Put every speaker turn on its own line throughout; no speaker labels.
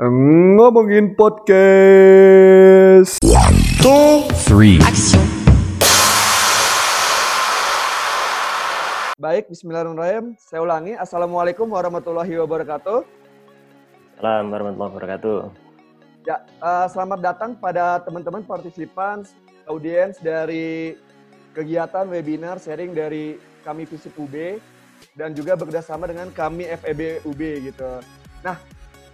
Ngomongin podcast.
two,
three,
action.
Baik, bismillahirrahmanirrahim. Saya ulangi. Assalamualaikum warahmatullahi wabarakatuh.
Salam warahmatullahi wabarakatuh.
Ya, eh, selamat datang pada teman-teman partisipan audiens dari kegiatan webinar sharing dari kami FISIP UB dan juga bekerjasama dengan kami FEB UB gitu. Nah,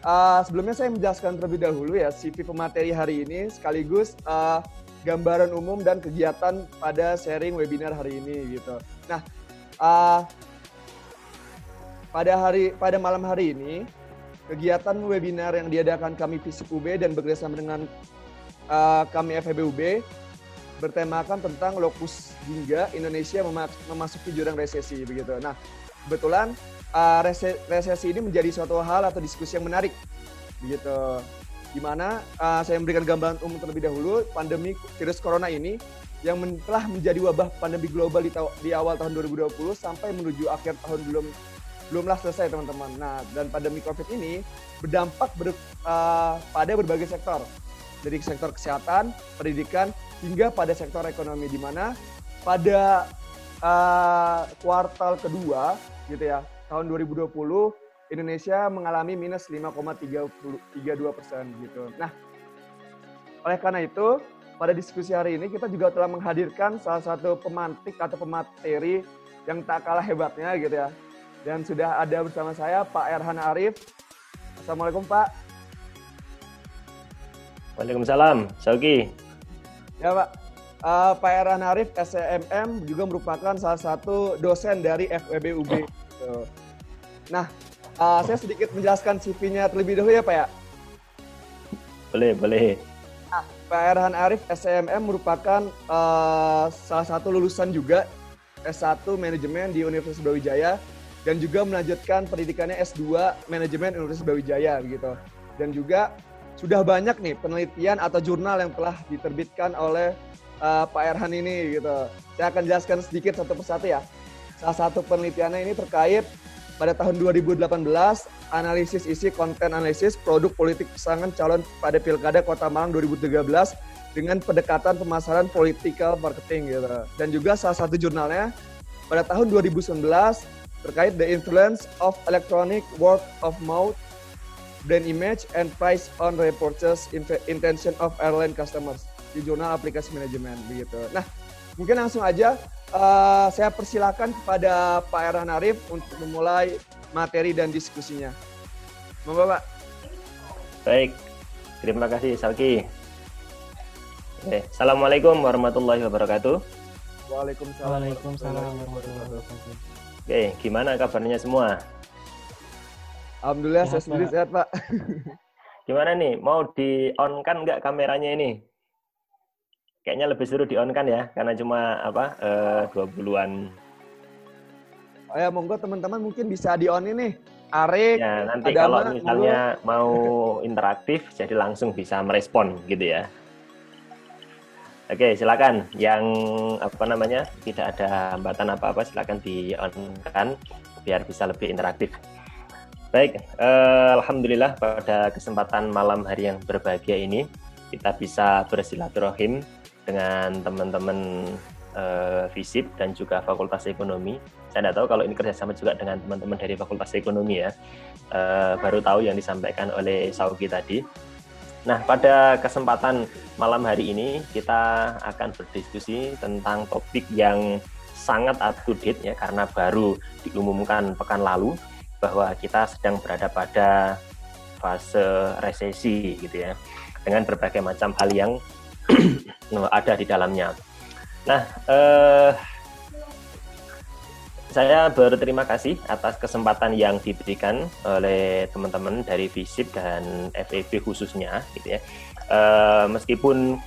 eh, sebelumnya saya menjelaskan terlebih dahulu ya CV pemateri hari ini sekaligus eh, gambaran umum dan kegiatan pada sharing webinar hari ini gitu. Nah, eh, pada hari pada malam hari ini kegiatan webinar yang diadakan kami FISIP UB dan bekerjasama dengan uh, kami FEB UB bertemakan tentang lokus hingga Indonesia mema- memasuki jurang resesi begitu. Nah, kebetulan uh, rese- resesi ini menjadi suatu hal atau diskusi yang menarik begitu. Di mana uh, saya memberikan gambaran umum terlebih dahulu pandemi virus corona ini yang men- telah menjadi wabah pandemi global di, di awal tahun 2020 sampai menuju akhir tahun belum belumlah selesai teman-teman. Nah, dan pandemi COVID ini berdampak ber, uh, pada berbagai sektor, dari sektor kesehatan, pendidikan, hingga pada sektor ekonomi di mana pada uh, kuartal kedua gitu ya tahun 2020 Indonesia mengalami minus 5,32 persen gitu. Nah, oleh karena itu pada diskusi hari ini kita juga telah menghadirkan salah satu pemantik atau pemateri yang tak kalah hebatnya gitu ya. Dan sudah ada bersama saya Pak Erhan Arif. Assalamualaikum Pak.
Waalaikumsalam, Sauki.
Ya Pak. Uh, Pak Erhan Arif SCMM juga merupakan salah satu dosen dari FEB UB. Gitu. Nah, uh, saya sedikit menjelaskan CV-nya terlebih dahulu ya Pak ya.
Boleh, boleh.
Nah, Pak Erhan Arif SCMM merupakan uh, salah satu lulusan juga S1 Manajemen di Universitas Brawijaya dan juga melanjutkan pendidikannya S2 Manajemen Universitas Brawijaya gitu. Dan juga sudah banyak nih penelitian atau jurnal yang telah diterbitkan oleh uh, Pak Erhan ini gitu. Saya akan jelaskan sedikit satu persatu ya. Salah satu penelitiannya ini terkait pada tahun 2018 analisis isi konten analisis produk politik pasangan calon pada Pilkada Kota Malang 2013 dengan pendekatan pemasaran political marketing gitu. Dan juga salah satu jurnalnya pada tahun 2019 terkait the influence of electronic word of mouth brand image and price on repurchase intention of airline customers di jurnal aplikasi manajemen begitu. Nah, mungkin langsung aja uh, saya persilakan kepada Pak Erhan Arif untuk memulai materi dan diskusinya. Monggo Pak.
Baik, terima kasih Sauki. Oke, Assalamualaikum warahmatullahi wabarakatuh.
Waalaikumsalam.
Waalaikumsalam warahmatullahi wabarakatuh.
Oke, gimana kabarnya semua?
Alhamdulillah saya
Sehat,
sendiri
Pak.
sehat Pak.
Gimana nih, mau di on kan nggak kameranya ini? Kayaknya lebih seru di on kan ya, karena cuma apa eh, 20-an.
Oh ya monggo teman-teman mungkin bisa di on ini. Arik,
Ya, nanti
Adama,
kalau misalnya mau interaktif, jadi langsung bisa merespon gitu ya. Oke, silakan. Yang apa namanya tidak ada hambatan apa-apa, silakan di on kan biar bisa lebih interaktif. Baik, eh, alhamdulillah pada kesempatan malam hari yang berbahagia ini kita bisa bersilaturahim dengan teman-teman FISIP dan juga Fakultas Ekonomi. Saya tidak tahu kalau ini kerjasama juga dengan teman-teman dari Fakultas Ekonomi ya. Eh, baru tahu yang disampaikan oleh Sauki tadi. Nah, pada kesempatan malam hari ini kita akan berdiskusi tentang topik yang sangat up to date ya karena baru diumumkan pekan lalu bahwa kita sedang berada pada fase resesi gitu ya dengan berbagai macam hal yang ada di dalamnya. Nah, eh, saya berterima kasih atas kesempatan yang diberikan oleh teman-teman dari FISIP dan FEB khususnya, gitu ya. Eh, meskipun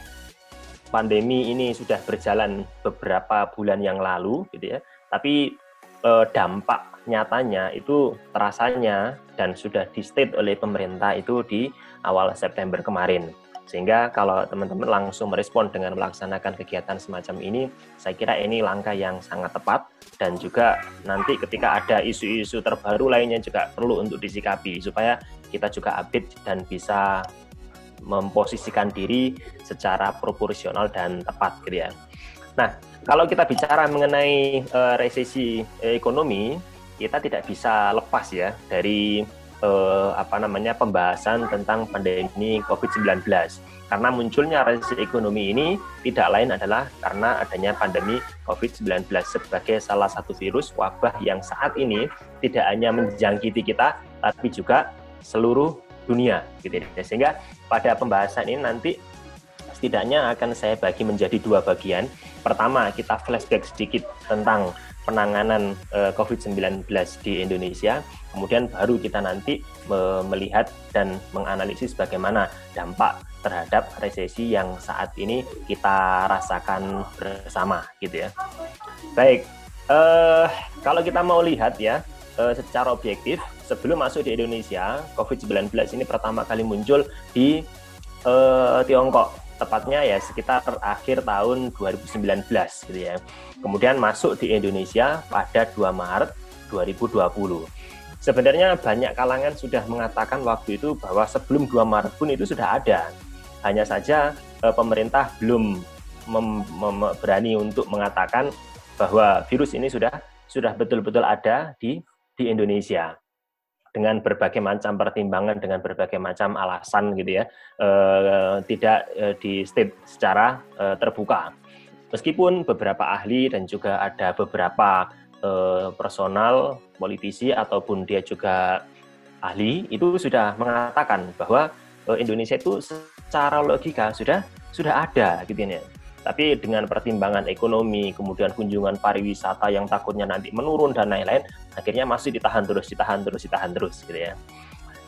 pandemi ini sudah berjalan beberapa bulan yang lalu, gitu ya, tapi eh, dampak nyatanya itu terasanya dan sudah di state oleh pemerintah itu di awal September kemarin. Sehingga kalau teman-teman langsung merespon dengan melaksanakan kegiatan semacam ini, saya kira ini langkah yang sangat tepat dan juga nanti ketika ada isu-isu terbaru lainnya juga perlu untuk disikapi supaya kita juga update dan bisa memposisikan diri secara proporsional dan tepat gitu ya. Nah, kalau kita bicara mengenai uh, resesi ekonomi, kita tidak bisa lepas ya dari uh, apa namanya pembahasan tentang pandemi COVID-19. Karena munculnya resesi ekonomi ini tidak lain adalah karena adanya pandemi COVID-19 sebagai salah satu virus wabah yang saat ini tidak hanya menjangkiti kita, tapi juga seluruh dunia. Gitu ya. Sehingga pada pembahasan ini nanti setidaknya akan saya bagi menjadi dua bagian. Pertama, kita flashback sedikit tentang penanganan uh, eh, COVID-19 di Indonesia, kemudian baru kita nanti melihat dan menganalisis bagaimana dampak terhadap resesi yang saat ini kita rasakan bersama, gitu ya. Baik, uh, kalau kita mau lihat ya, uh, secara objektif, sebelum masuk di Indonesia, COVID-19 ini pertama kali muncul di uh, Tiongkok tepatnya ya sekitar akhir tahun 2019 gitu ya. Kemudian masuk di Indonesia pada 2 Maret 2020. Sebenarnya banyak kalangan sudah mengatakan waktu itu bahwa sebelum 2 Maret pun itu sudah ada. Hanya saja eh, pemerintah belum berani untuk mengatakan bahwa virus ini sudah sudah betul-betul ada di di Indonesia dengan berbagai macam pertimbangan dengan berbagai macam alasan gitu ya eh, tidak eh, di state secara eh, terbuka. Meskipun beberapa ahli dan juga ada beberapa eh, personal politisi ataupun dia juga ahli itu sudah mengatakan bahwa eh, Indonesia itu secara logika sudah sudah ada gitu ya tapi dengan pertimbangan ekonomi, kemudian kunjungan pariwisata yang takutnya nanti menurun dan lain-lain, akhirnya masih ditahan terus, ditahan terus, ditahan terus, gitu ya.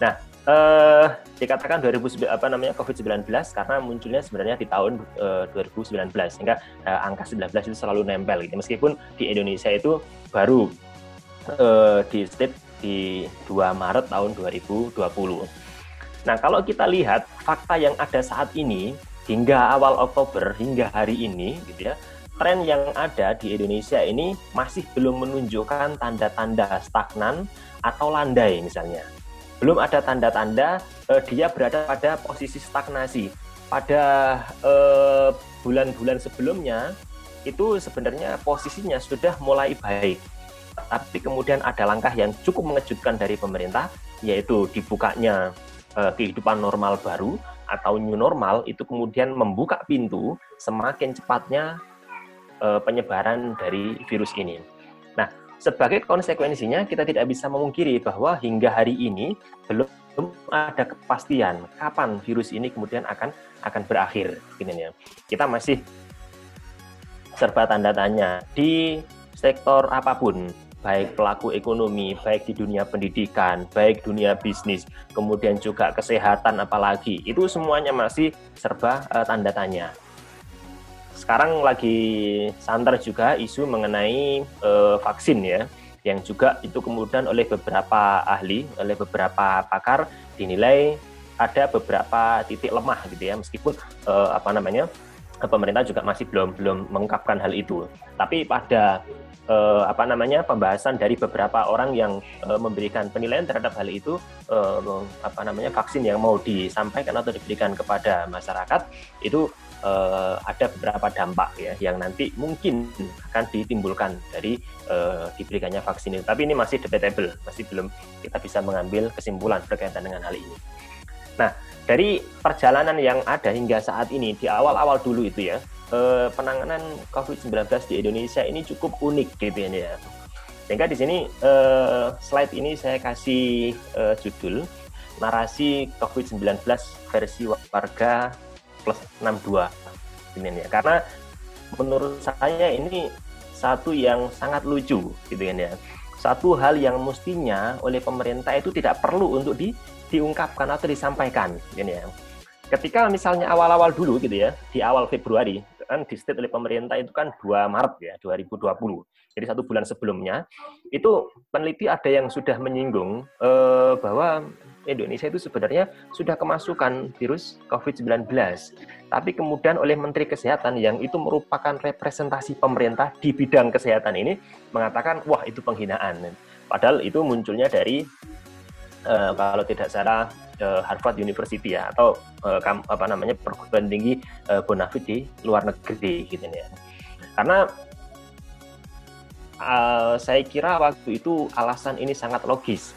Nah, eh, dikatakan 2000 apa namanya COVID-19 karena munculnya sebenarnya di tahun eh, 2019 sehingga eh, angka 19 itu selalu nempel gitu. Meskipun di Indonesia itu baru eh, di state di 2 Maret tahun 2020. Nah, kalau kita lihat fakta yang ada saat ini hingga awal Oktober hingga hari ini gitu ya tren yang ada di Indonesia ini masih belum menunjukkan tanda-tanda stagnan atau landai misalnya. Belum ada tanda-tanda eh, dia berada pada posisi stagnasi. Pada eh, bulan-bulan sebelumnya itu sebenarnya posisinya sudah mulai baik. Tapi kemudian ada langkah yang cukup mengejutkan dari pemerintah yaitu dibukanya eh, kehidupan normal baru atau new normal itu kemudian membuka pintu semakin cepatnya uh, penyebaran dari virus ini. Nah, sebagai konsekuensinya kita tidak bisa memungkiri bahwa hingga hari ini belum ada kepastian kapan virus ini kemudian akan akan berakhir ya. Kita masih serba tanda tanya di sektor apa pun baik pelaku ekonomi, baik di dunia pendidikan, baik dunia bisnis, kemudian juga kesehatan apalagi, itu semuanya masih serba uh, tanda tanya. Sekarang lagi santer juga isu mengenai uh, vaksin ya, yang juga itu kemudian oleh beberapa ahli, oleh beberapa pakar dinilai ada beberapa titik lemah gitu ya, meskipun uh, apa namanya pemerintah juga masih belum belum mengungkapkan hal itu. Tapi pada uh, apa namanya pembahasan dari beberapa orang yang uh, memberikan penilaian terhadap hal itu uh, apa namanya vaksin yang mau disampaikan atau diberikan kepada masyarakat itu uh, ada beberapa dampak ya yang nanti mungkin akan ditimbulkan dari uh, diberikannya vaksin itu. Tapi ini masih debatable, masih belum kita bisa mengambil kesimpulan berkaitan dengan hal ini. Nah, dari perjalanan yang ada hingga saat ini di awal-awal dulu itu ya, eh, penanganan COVID-19 di Indonesia ini cukup unik gitu ya. Sehingga di sini eh, slide ini saya kasih eh, judul narasi COVID-19 versi warga plus 62 ini ya. Karena menurut saya ini satu yang sangat lucu gitu kan ya. Satu hal yang mestinya oleh pemerintah itu tidak perlu untuk di, diungkapkan atau disampaikan gitu ya. Ketika misalnya awal-awal dulu gitu ya, di awal Februari kan di state oleh pemerintah itu kan 2 Maret ya 2020. Jadi satu bulan sebelumnya itu peneliti ada yang sudah menyinggung eh, bahwa Indonesia itu sebenarnya sudah kemasukan virus COVID-19. Tapi kemudian oleh Menteri Kesehatan yang itu merupakan representasi pemerintah di bidang kesehatan ini mengatakan wah itu penghinaan. Padahal itu munculnya dari uh, kalau tidak salah Harvard University ya atau uh, apa namanya perguruan tinggi uh, bonafit di luar negeri gitu ya. Karena uh, saya kira waktu itu alasan ini sangat logis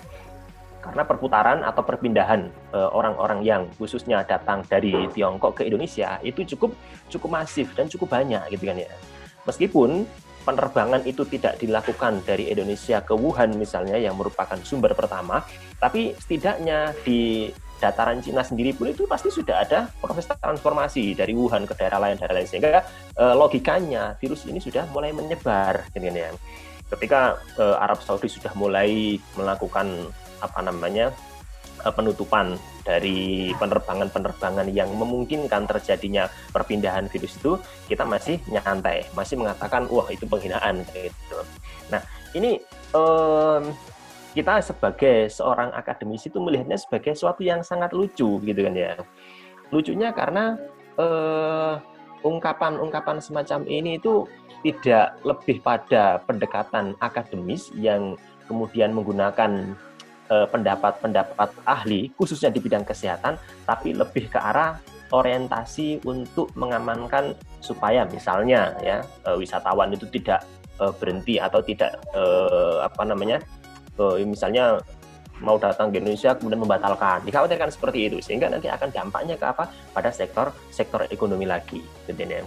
karena perputaran atau perpindahan orang-orang yang khususnya datang dari Tiongkok ke Indonesia itu cukup cukup masif dan cukup banyak gitu kan ya. Meskipun penerbangan itu tidak dilakukan dari Indonesia ke Wuhan misalnya yang merupakan sumber pertama, tapi setidaknya di dataran Cina sendiri pun itu pasti sudah ada proses transformasi dari Wuhan ke daerah lain daerah lain sehingga e, logikanya virus ini sudah mulai menyebar gitu ya. Ketika e, Arab Saudi sudah mulai melakukan apa namanya penutupan dari penerbangan-penerbangan yang memungkinkan terjadinya perpindahan virus itu, kita masih nyantai, masih mengatakan wah itu penghinaan gitu. Nah ini um, kita sebagai seorang akademisi itu melihatnya sebagai sesuatu yang sangat lucu gitu kan ya. Lucunya karena ungkapan-ungkapan uh, semacam ini itu tidak lebih pada pendekatan akademis yang kemudian menggunakan Eh, pendapat-pendapat ahli khususnya di bidang kesehatan tapi lebih ke arah orientasi untuk mengamankan supaya misalnya ya eh, wisatawan itu tidak eh, berhenti atau tidak apa namanya misalnya mau datang ke Indonesia kemudian membatalkan dikhawatirkan seperti itu sehingga nanti akan dampaknya ke apa pada sektor sektor ekonomi lagi gitu ya.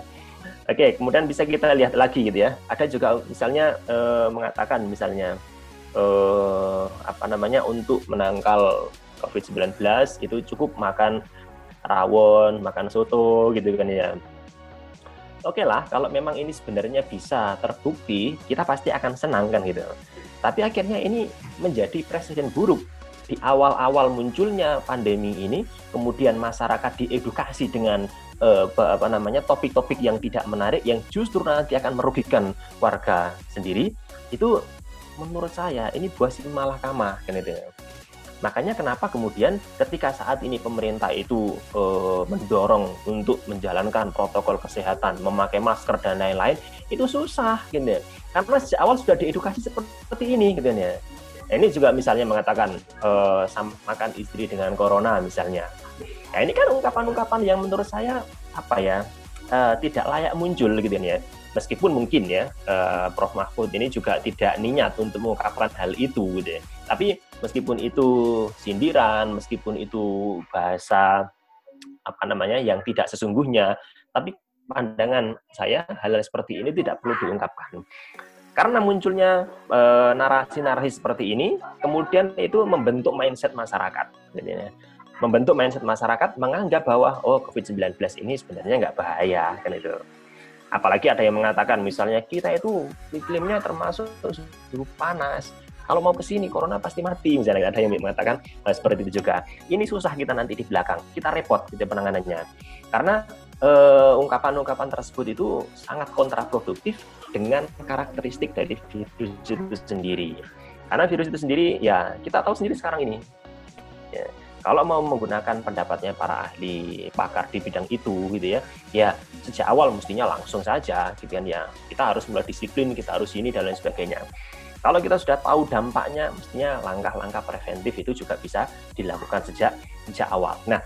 Oke, kemudian bisa kita lihat lagi gitu ya. Ada juga misalnya mengatakan misalnya eh, apa namanya untuk menangkal COVID-19 itu cukup makan rawon, makan soto gitu kan ya. Oke lah, kalau memang ini sebenarnya bisa terbukti, kita pasti akan senang kan gitu. Tapi akhirnya ini menjadi presiden buruk di awal-awal munculnya pandemi ini, kemudian masyarakat diedukasi dengan eh, apa namanya topik-topik yang tidak menarik, yang justru nanti akan merugikan warga sendiri, itu menurut saya ini buah si malakama kan itu. Makanya kenapa kemudian ketika saat ini pemerintah itu e, mendorong untuk menjalankan protokol kesehatan, memakai masker dan lain-lain, itu susah gitu ya. Karena sejak awal sudah diedukasi seperti ini gitu ya. Ini juga misalnya mengatakan e, samakan istri dengan corona misalnya. Nah, ini kan ungkapan-ungkapan yang menurut saya apa ya? E, tidak layak muncul gitu ya meskipun mungkin ya uh, Prof Mahfud ini juga tidak niat untuk mengungkapkan hal itu gitu ya. Tapi meskipun itu sindiran, meskipun itu bahasa apa namanya yang tidak sesungguhnya, tapi pandangan saya hal, -hal seperti ini tidak perlu diungkapkan. Karena munculnya eh, narasi-narasi e, seperti ini, kemudian itu membentuk mindset masyarakat. Jadi, ya. membentuk mindset masyarakat menganggap bahwa oh COVID-19 ini sebenarnya nggak bahaya kan itu apalagi ada yang mengatakan misalnya kita itu iklimnya termasuk suhu panas. Kalau mau ke sini corona pasti mati. Misalnya ada yang mengatakan nah, seperti itu juga. Ini susah kita nanti di belakang. Kita repot gitu penanganannya. Karena uh, ungkapan-ungkapan tersebut itu sangat kontraproduktif dengan karakteristik dari virus itu sendiri. Karena virus itu sendiri ya kita tahu sendiri sekarang ini. Ya, kalau mau menggunakan pendapatnya para ahli pakar di bidang itu gitu ya ya sejak awal mestinya langsung saja gitu kan ya. Kita harus mulai disiplin kita harus ini dan lain sebagainya. Kalau kita sudah tahu dampaknya mestinya langkah-langkah preventif itu juga bisa dilakukan sejak sejak awal. Nah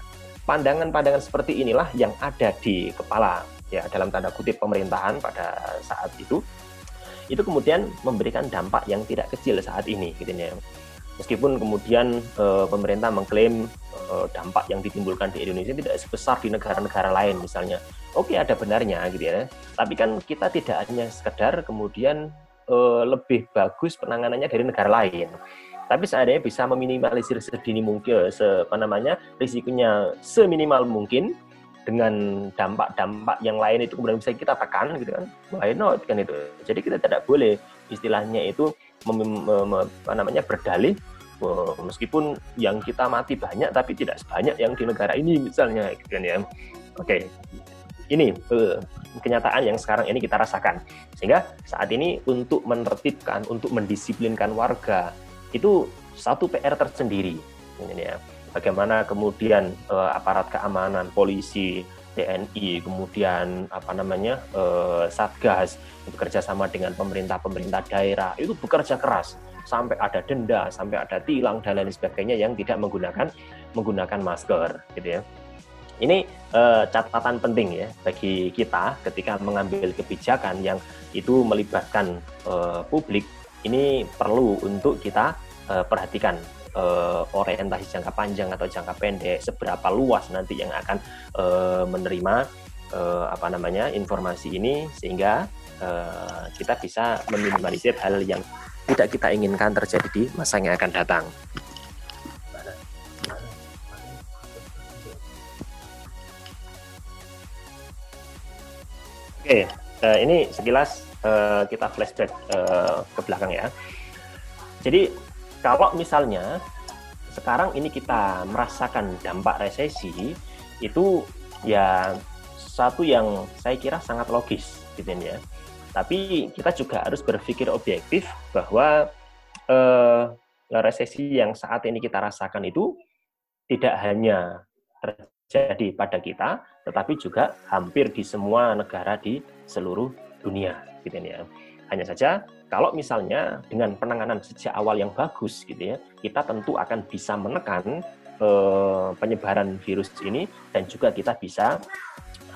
pandangan-pandangan seperti inilah yang ada di kepala ya dalam tanda kutip pemerintahan pada saat itu. Itu kemudian memberikan dampak yang tidak kecil saat ini gitu ya meskipun kemudian uh, pemerintah mengklaim uh, dampak yang ditimbulkan di Indonesia tidak sebesar di negara-negara lain misalnya. Oke ada benarnya gitu ya. Tapi kan kita tidak hanya sekedar kemudian uh, lebih bagus penanganannya dari negara lain. Tapi seandainya bisa meminimalisir sedini mungkin se, apa namanya risikonya seminimal mungkin dengan dampak-dampak yang lain itu kemudian bisa kita tekan gitu kan. Why not kan itu. Jadi kita tidak boleh istilahnya itu mem, mem, apa namanya berdalih meskipun yang kita mati banyak tapi tidak sebanyak yang di negara ini misalnya gitu kan ya. Oke ini uh, kenyataan yang sekarang ini kita rasakan. Sehingga saat ini untuk menertibkan untuk mendisiplinkan warga itu satu PR tersendiri ini ya. Bagaimana kemudian uh, aparat keamanan polisi TNI, kemudian apa namanya uh, Satgas bekerja sama dengan pemerintah-pemerintah daerah itu bekerja keras sampai ada denda, sampai ada tilang dan lain sebagainya yang tidak menggunakan menggunakan masker, gitu ya. Ini uh, catatan penting ya bagi kita ketika mengambil kebijakan yang itu melibatkan uh, publik. Ini perlu untuk kita uh, perhatikan uh, orientasi jangka panjang atau jangka pendek, seberapa luas nanti yang akan uh, menerima uh, apa namanya informasi ini sehingga uh, kita bisa meminimalisir hal yang tidak kita inginkan terjadi di masa yang akan datang. Oke, uh, ini sekilas uh, kita flashback uh, ke belakang ya. Jadi kalau misalnya sekarang ini kita merasakan dampak resesi itu ya satu yang saya kira sangat logis gitu ya. Tapi kita juga harus berpikir objektif bahwa uh, resesi yang saat ini kita rasakan itu tidak hanya terjadi pada kita, tetapi juga hampir di semua negara di seluruh dunia, gitu ya. Hanya saja kalau misalnya dengan penanganan sejak awal yang bagus, gitu ya, kita tentu akan bisa menekan eh, penyebaran virus ini dan juga kita bisa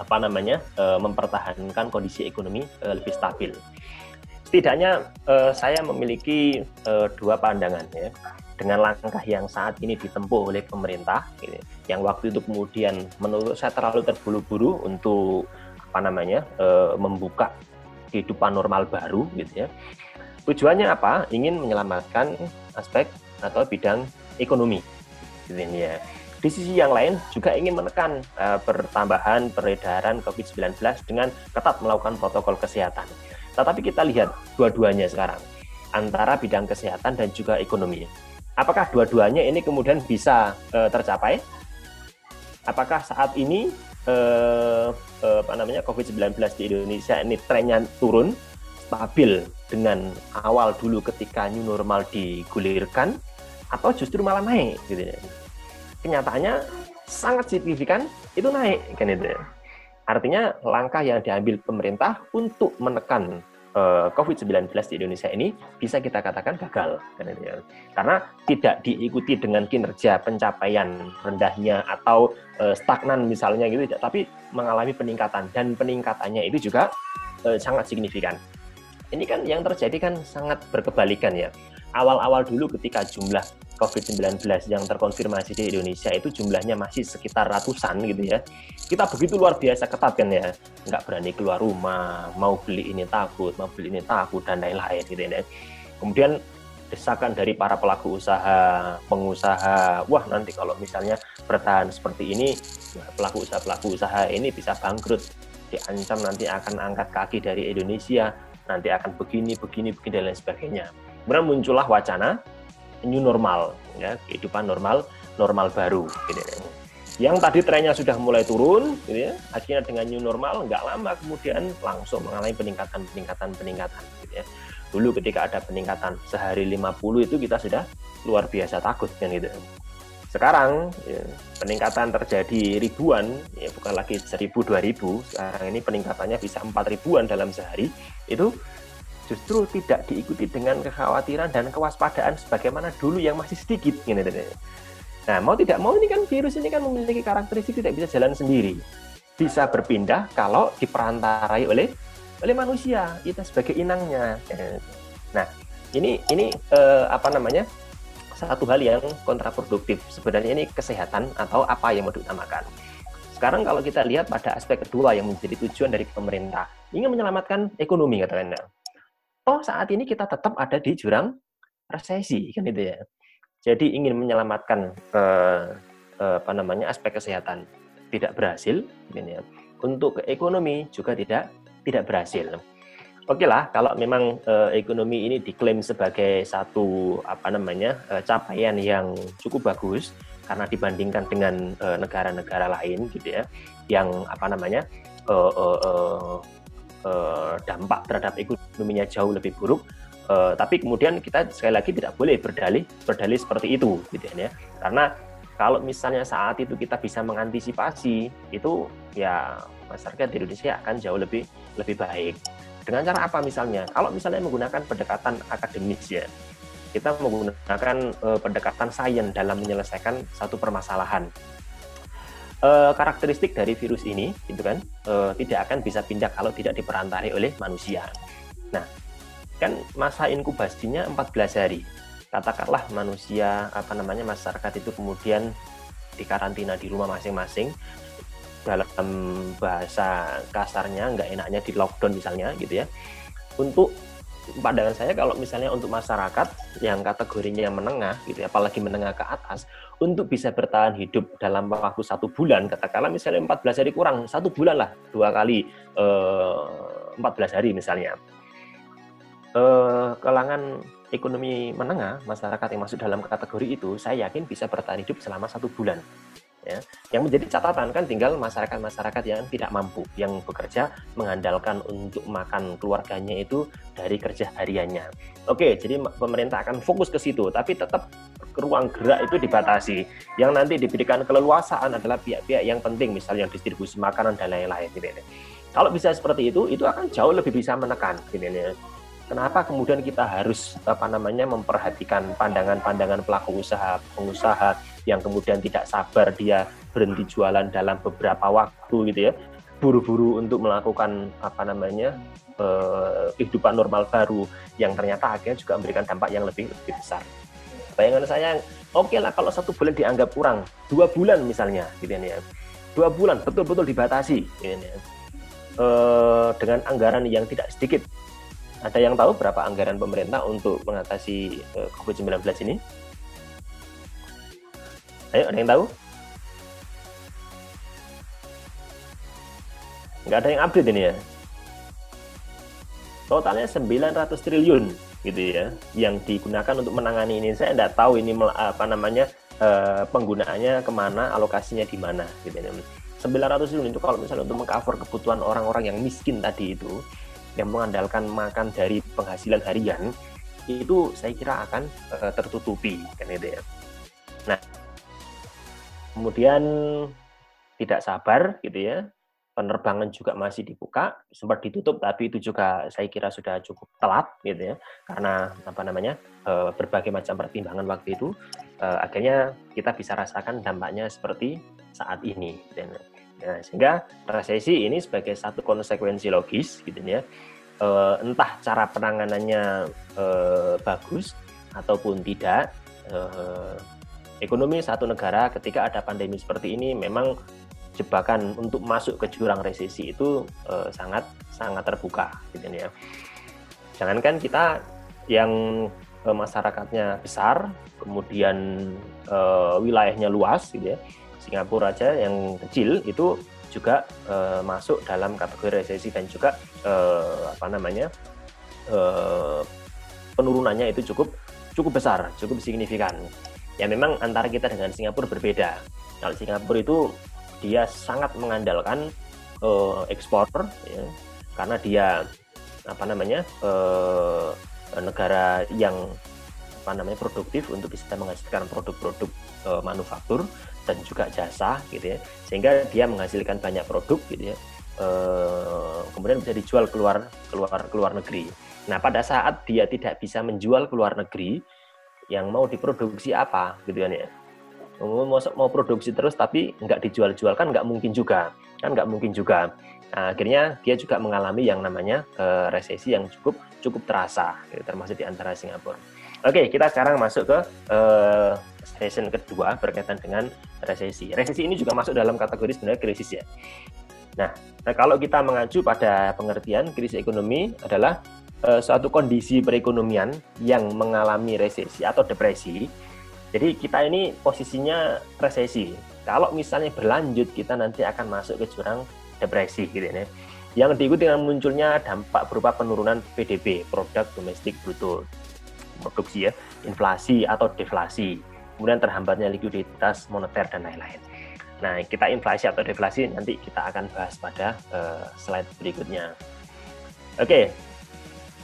apa namanya eh, mempertahankan kondisi ekonomi eh, lebih stabil. Setidaknya eh, saya memiliki eh, dua pandangan ya dengan langkah yang saat ini ditempuh oleh pemerintah, ini, yang waktu itu kemudian menurut saya terlalu terburu-buru untuk apa namanya e, membuka kehidupan normal baru, gitu ya. Tujuannya apa? Ingin menyelamatkan aspek atau bidang ekonomi, gitu ya. Di sisi yang lain juga ingin menekan e, pertambahan peredaran COVID-19 dengan ketat melakukan protokol kesehatan. Tetapi kita lihat dua-duanya sekarang antara bidang kesehatan dan juga ekonomi Apakah dua-duanya ini kemudian bisa uh, tercapai? Apakah saat ini uh, uh, apa namanya COVID-19 di Indonesia ini trennya turun stabil dengan awal dulu ketika new normal digulirkan atau justru malah naik gitu ya. Kenyataannya sangat signifikan itu naik kan itu. Artinya langkah yang diambil pemerintah untuk menekan Eh, COVID-19 di Indonesia ini bisa kita katakan gagal ya. karena tidak diikuti dengan kinerja pencapaian rendahnya atau eh, stagnan misalnya gitu tapi mengalami peningkatan dan peningkatannya itu juga eh, sangat signifikan ini kan yang terjadi kan sangat berkebalikan ya awal-awal dulu ketika jumlah COVID-19 yang terkonfirmasi di Indonesia itu jumlahnya masih sekitar ratusan gitu ya. Kita begitu luar biasa ketat kan ya, nggak berani keluar rumah, mau beli ini takut, mau beli ini takut, dan lain-lain gitu ya. Kemudian desakan dari para pelaku usaha, pengusaha, wah nanti kalau misalnya bertahan seperti ini, pelaku usaha-pelaku usaha ini bisa bangkrut, diancam nanti akan angkat kaki dari Indonesia, nanti akan begini, begini, begini, dan lain sebagainya kemudian muncullah wacana new normal, ya kehidupan normal normal baru. Gitu ya. Yang tadi trennya sudah mulai turun, gitu ya, akhirnya dengan new normal nggak lama kemudian langsung mengalami peningkatan peningkatan peningkatan. Gitu ya. Dulu ketika ada peningkatan sehari 50 itu kita sudah luar biasa takut kan gitu. Sekarang ya, peningkatan terjadi ribuan, ya bukan lagi seribu dua ribu. Sekarang ini peningkatannya bisa empat ribuan dalam sehari. Itu justru tidak diikuti dengan kekhawatiran dan kewaspadaan sebagaimana dulu yang masih sedikit gitu. Nah, mau tidak mau ini kan virus ini kan memiliki karakteristik tidak bisa jalan sendiri. Bisa berpindah kalau diperantarai oleh oleh manusia, kita sebagai inangnya. Nah, ini ini eh, apa namanya? Satu hal yang kontraproduktif. Sebenarnya ini kesehatan atau apa yang mau diutamakan. Sekarang kalau kita lihat pada aspek kedua yang menjadi tujuan dari pemerintah, ingin menyelamatkan ekonomi katakanlah toh saat ini kita tetap ada di jurang resesi kan itu ya. Jadi ingin menyelamatkan eh, eh, apa namanya aspek kesehatan tidak berhasil, gitu ya. Untuk ekonomi juga tidak tidak berhasil. Oke lah, kalau memang eh, ekonomi ini diklaim sebagai satu apa namanya eh, capaian yang cukup bagus karena dibandingkan dengan eh, negara-negara lain gitu ya, yang apa namanya eh, eh, eh, Eh, dampak terhadap ekonominya jauh lebih buruk. Uh, tapi kemudian kita sekali lagi tidak boleh berdalih berdalih seperti itu, gitu ya. Karena kalau misalnya saat itu kita bisa mengantisipasi, itu ya masyarakat di Indonesia akan jauh lebih lebih baik. Dengan cara apa misalnya? Kalau misalnya menggunakan pendekatan akademis ya, kita menggunakan uh, pendekatan sains dalam menyelesaikan satu permasalahan. Uh, karakteristik dari virus ini, gitu kan, uh, tidak akan bisa pindah kalau tidak diperantari oleh manusia. Nah, kan masa inkubasinya 14 hari. Katakanlah manusia, apa namanya, masyarakat itu kemudian dikarantina di rumah masing-masing, dalam bahasa kasarnya nggak enaknya di lockdown misalnya gitu ya. Untuk pandangan saya kalau misalnya untuk masyarakat yang kategorinya menengah gitu ya, apalagi menengah ke atas untuk bisa bertahan hidup dalam waktu satu bulan katakanlah misalnya 14 hari kurang satu bulan lah dua kali eh, 14 hari misalnya. Eh, kalangan ekonomi menengah masyarakat yang masuk dalam kategori itu saya yakin bisa bertahan hidup selama satu bulan ya. Yang menjadi catatan kan tinggal masyarakat-masyarakat yang tidak mampu, yang bekerja mengandalkan untuk makan keluarganya itu dari kerja hariannya. Oke, jadi pemerintah akan fokus ke situ, tapi tetap ruang gerak itu dibatasi. Yang nanti diberikan keleluasaan adalah pihak-pihak yang penting, misalnya distribusi makanan dan lain-lain. Gitu, Kalau bisa seperti itu, itu akan jauh lebih bisa menekan. Gitu, Kenapa kemudian kita harus apa namanya memperhatikan pandangan-pandangan pelaku usaha, pengusaha yang kemudian tidak sabar dia berhenti jualan dalam beberapa waktu gitu ya, buru-buru untuk melakukan apa namanya eh, kehidupan normal baru yang ternyata akhirnya juga memberikan dampak yang lebih lebih besar. Bayangan saya, oke okay lah kalau satu bulan dianggap kurang, dua bulan misalnya, gitu ya, dua bulan betul-betul dibatasi, gitu ya, eh, dengan anggaran yang tidak sedikit ada yang tahu berapa anggaran pemerintah untuk mengatasi eh, COVID-19 ini? Ayo, ada yang tahu? Nggak ada yang update ini ya? Totalnya 900 triliun gitu ya, yang digunakan untuk menangani ini. Saya tidak tahu ini apa namanya uh, penggunaannya ke mana, alokasinya di mana gitu ya. 900 triliun itu kalau misalnya untuk mengcover kebutuhan orang-orang yang miskin tadi itu, yang mengandalkan makan dari penghasilan harian itu saya kira akan uh, tertutupi kan itu ya. Nah, kemudian tidak sabar gitu ya. Penerbangan juga masih dibuka, sempat ditutup tapi itu juga saya kira sudah cukup telat gitu ya. Karena apa namanya? Uh, berbagai macam pertimbangan waktu itu uh, akhirnya kita bisa rasakan dampaknya seperti saat ini dan Nah, sehingga resesi ini sebagai satu konsekuensi logis gitu ya uh, entah cara penanganannya bagus ataupun tidak ekonomi satu negara ketika ada pandemi seperti ini memang jebakan untuk masuk ke jurang resesi itu uh, sangat sangat terbuka gitu ya. Jangankan kita yang uh, masyarakatnya besar, kemudian uh, wilayahnya luas gitu ya. Singapura aja yang kecil itu juga masuk dalam kategori resesi dan juga apa namanya penurunannya itu cukup cukup besar, cukup signifikan. Ya memang antara kita dengan Singapura berbeda. Kalau Singapura itu dia sangat mengandalkan uh, ekspor, ya, karena dia apa namanya uh, negara yang apa namanya produktif untuk bisa menghasilkan produk-produk uh, manufaktur dan juga jasa gitu ya. Sehingga dia menghasilkan banyak produk gitu ya. E, kemudian bisa dijual keluar keluar keluar negeri. Nah pada saat dia tidak bisa menjual keluar negeri yang mau diproduksi apa gitu kan ya mau mau produksi terus tapi nggak dijual-jual kan nggak mungkin juga kan nggak mungkin juga nah, akhirnya dia juga mengalami yang namanya e, resesi yang cukup cukup terasa gitu, termasuk di antara Singapura oke kita sekarang masuk ke e, session kedua berkaitan dengan resesi. Resesi ini juga masuk dalam kategori sebenarnya krisis ya. Nah, nah kalau kita mengacu pada pengertian krisis ekonomi adalah uh, suatu kondisi perekonomian yang mengalami resesi atau depresi. Jadi kita ini posisinya resesi. Kalau misalnya berlanjut kita nanti akan masuk ke jurang depresi gitu ya. Yang diikuti dengan munculnya dampak berupa penurunan PDB, produk domestik bruto produksi ya, inflasi atau deflasi kemudian terhambatnya likuiditas moneter dan lain-lain. Nah, kita inflasi atau deflasi nanti kita akan bahas pada uh, slide berikutnya. Oke, okay.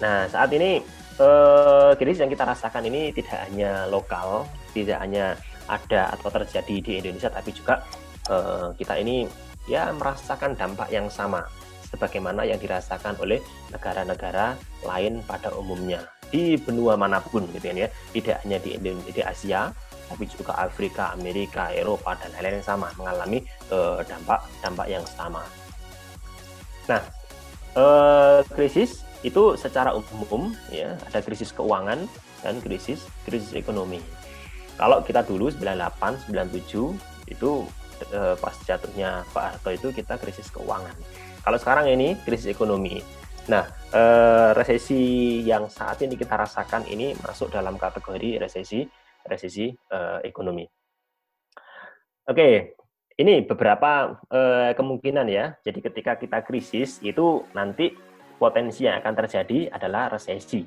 Nah saat ini uh, krisis yang kita rasakan ini tidak hanya lokal, tidak hanya ada atau terjadi di Indonesia, tapi juga uh, kita ini ya merasakan dampak yang sama sebagaimana yang dirasakan oleh negara-negara lain pada umumnya di benua mana pun gitu kan ya tidak hanya di di Asia tapi juga Afrika, Amerika, Eropa dan lain-lain yang sama mengalami uh, dampak dampak yang sama. Nah, uh, krisis itu secara umum ya ada krisis keuangan dan krisis krisis ekonomi. Kalau kita dulu 98, 97 itu uh, pas jatuhnya Pak Harto itu kita krisis keuangan. Kalau sekarang ini krisis ekonomi. Nah, uh, resesi yang saat ini kita rasakan ini masuk dalam kategori resesi resesi uh, ekonomi. Oke, ini beberapa uh, kemungkinan ya. Jadi ketika kita krisis itu nanti potensi yang akan terjadi adalah resesi.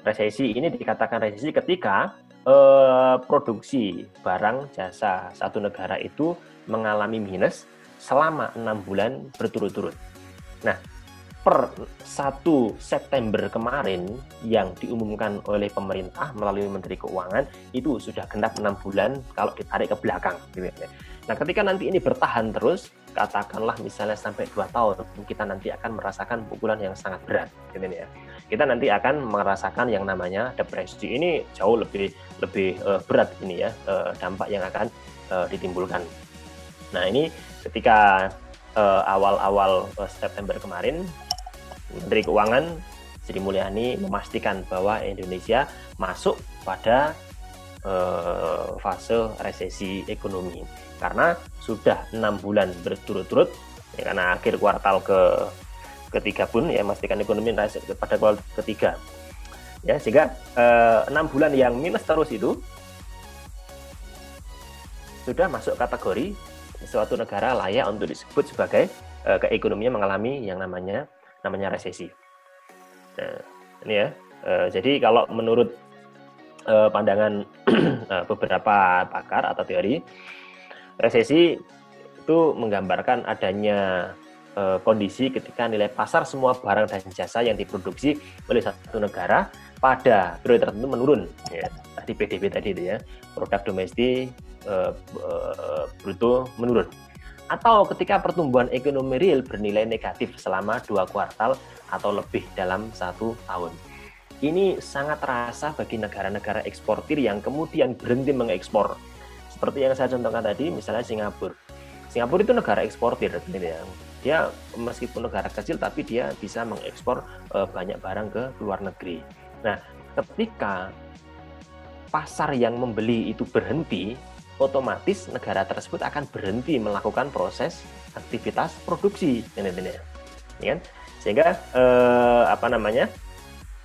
Resesi ini dikatakan resesi ketika uh, produksi barang jasa satu negara itu mengalami minus selama enam bulan berturut-turut. Nah, per 1 September kemarin yang diumumkan oleh pemerintah melalui Menteri Keuangan itu sudah genap enam bulan kalau ditarik ke belakang. Nah, ketika nanti ini bertahan terus, katakanlah misalnya sampai dua tahun, kita nanti akan merasakan pukulan yang sangat berat, gitu ya. Kita nanti akan merasakan yang namanya depresi. Ini jauh lebih lebih uh, berat ini ya uh, dampak yang akan uh, ditimbulkan. Nah, ini ketika awal-awal uh, September kemarin Menteri Keuangan Sri Mulyani memastikan bahwa Indonesia masuk pada uh, fase resesi ekonomi karena sudah enam bulan berturut-turut ya, karena akhir kuartal ke ketiga pun ya memastikan ekonomi pada kuartal ketiga ya sehingga eh, enam bulan yang minus terus itu sudah masuk kategori suatu negara layak untuk disebut sebagai uh, keekonominya mengalami yang namanya namanya resesi. Nah, ini ya. Uh, jadi kalau menurut uh, pandangan uh, beberapa pakar atau teori, resesi itu menggambarkan adanya uh, kondisi ketika nilai pasar semua barang dan jasa yang diproduksi oleh satu negara pada periode tertentu menurun. Ya, tadi PDB tadi itu ya, produk domestik uh, uh, bruto menurun atau ketika pertumbuhan ekonomi real bernilai negatif selama dua kuartal atau lebih dalam satu tahun. Ini sangat terasa bagi negara-negara eksportir yang kemudian berhenti mengekspor. Seperti yang saya contohkan tadi, misalnya Singapura. Singapura itu negara eksportir, ya. Dia meskipun negara kecil, tapi dia bisa mengekspor eh, banyak barang ke luar negeri. Nah, ketika pasar yang membeli itu berhenti, otomatis negara tersebut akan berhenti melakukan proses aktivitas produksi ini ya sehingga eh, apa namanya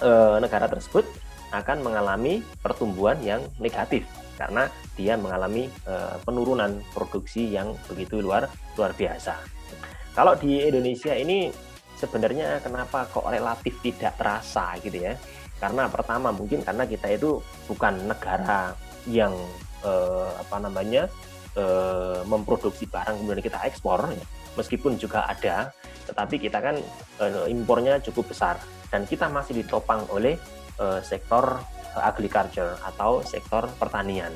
eh, negara tersebut akan mengalami pertumbuhan yang negatif karena dia mengalami eh, penurunan produksi yang begitu luar luar biasa. Kalau di Indonesia ini sebenarnya kenapa kok relatif tidak terasa gitu ya? Karena pertama mungkin karena kita itu bukan negara yang eh, apa namanya eh, memproduksi barang kemudian kita ekspor meskipun juga ada tetapi kita kan eh, impornya cukup besar dan kita masih ditopang oleh eh, sektor agriculture atau sektor pertanian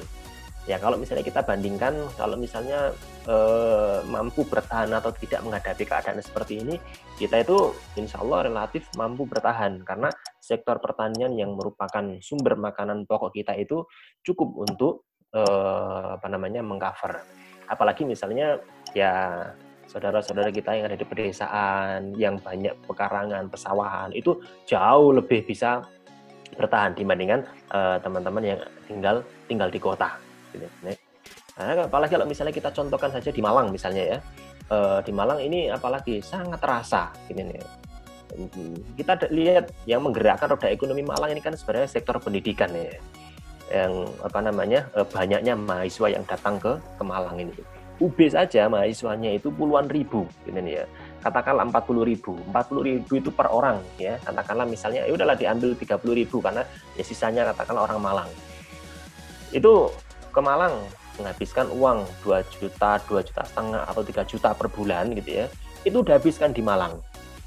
ya kalau misalnya kita bandingkan kalau misalnya eh, mampu bertahan atau tidak menghadapi keadaan seperti ini kita itu insya Allah relatif mampu bertahan karena sektor pertanian yang merupakan sumber makanan pokok kita itu cukup untuk eh, apa namanya mengcover. Apalagi misalnya ya saudara-saudara kita yang ada di pedesaan, yang banyak pekarangan, pesawahan itu jauh lebih bisa bertahan dibandingkan eh, teman-teman uh, yang tinggal tinggal di kota. Gitu. Nah, apalagi kalau misalnya kita contohkan saja di Malang misalnya ya, uh, di Malang ini apalagi sangat terasa, gitu nih. Kita lihat yang menggerakkan roda ekonomi Malang ini kan sebenarnya sektor pendidikan ya yang apa namanya eh, banyaknya mahasiswa yang datang ke ke Malang ini. UB saja mahasiswanya itu puluhan ribu, ini ya. Katakanlah 40 ribu, 40 ribu itu per orang ya. Katakanlah misalnya ya udahlah diambil 30 ribu karena ya sisanya katakanlah orang Malang. Itu ke Malang menghabiskan uang 2 juta, 2 juta setengah atau 3 juta per bulan gitu ya. Itu udah habiskan di Malang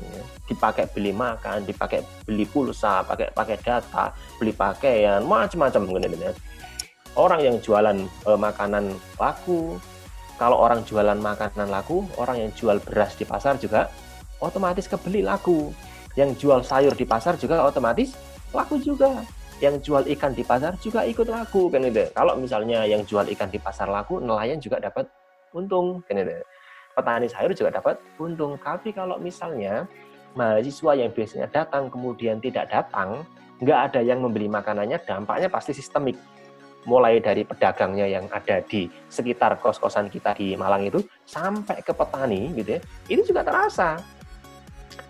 ya. dipakai beli makan, dipakai beli pulsa, pakai pakai data, beli pakaian, macam-macam gitu ya. Orang yang jualan eh, makanan laku, kalau orang jualan makanan laku, orang yang jual beras di pasar juga otomatis kebeli laku. Yang jual sayur di pasar juga otomatis laku juga. Yang jual ikan di pasar juga ikut laku kan itu. Kalau misalnya yang jual ikan di pasar laku, nelayan juga dapat untung kan itu. Petani sayur juga dapat untung. Tapi kalau misalnya mahasiswa yang biasanya datang kemudian tidak datang, nggak ada yang membeli makanannya, dampaknya pasti sistemik mulai dari pedagangnya yang ada di sekitar kos-kosan kita di Malang itu sampai ke petani gitu ya. Ini juga terasa.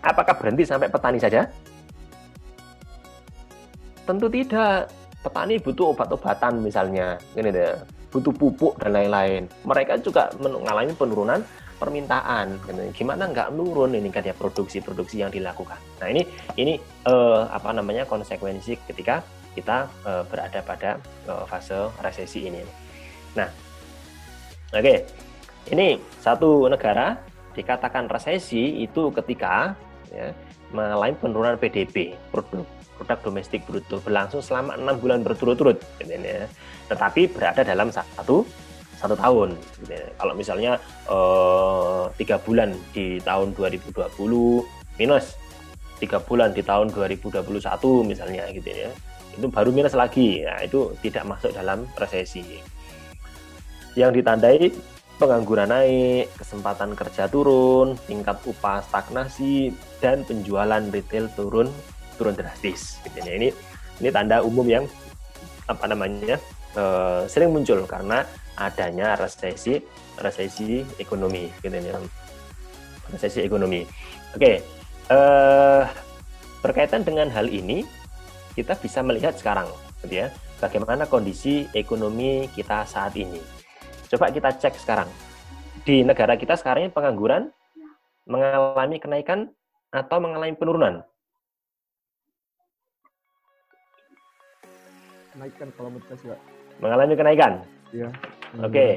Apakah berhenti sampai petani saja? Tentu tidak. Petani butuh obat-obatan misalnya ini deh butuh pupuk dan lain-lain. Mereka juga mengalami penurunan permintaan gitu. gimana nggak nurun ini kan ya produksi-produksi yang dilakukan? Nah ini ini eh, apa namanya konsekuensi ketika kita uh, berada pada uh, fase resesi ini. Nah, oke, okay. ini satu negara dikatakan resesi itu ketika ya, mengalami penurunan PDB produk produk domestik bruto berlangsung selama enam bulan berturut-turut, gitu ya. tetapi berada dalam satu satu tahun. Gitu ya. Kalau misalnya eh, tiga bulan di tahun 2020 minus tiga bulan di tahun 2021 misalnya gitu ya itu baru minus lagi. Nah, itu tidak masuk dalam resesi. Yang ditandai pengangguran naik, kesempatan kerja turun, tingkat upah stagnasi, dan penjualan retail turun turun drastis. Gitu. Ini ini tanda umum yang apa namanya uh, sering muncul karena adanya resesi resesi ekonomi gitu ya. resesi ekonomi. Oke, uh, berkaitan dengan hal ini kita bisa melihat sekarang, gitu ya, bagaimana kondisi ekonomi kita saat ini. Coba kita cek sekarang. Di negara kita sekarang ini pengangguran mengalami kenaikan atau mengalami penurunan?
Kenaikan kalau menurut saya.
Mengalami kenaikan?
Iya.
Oke. Okay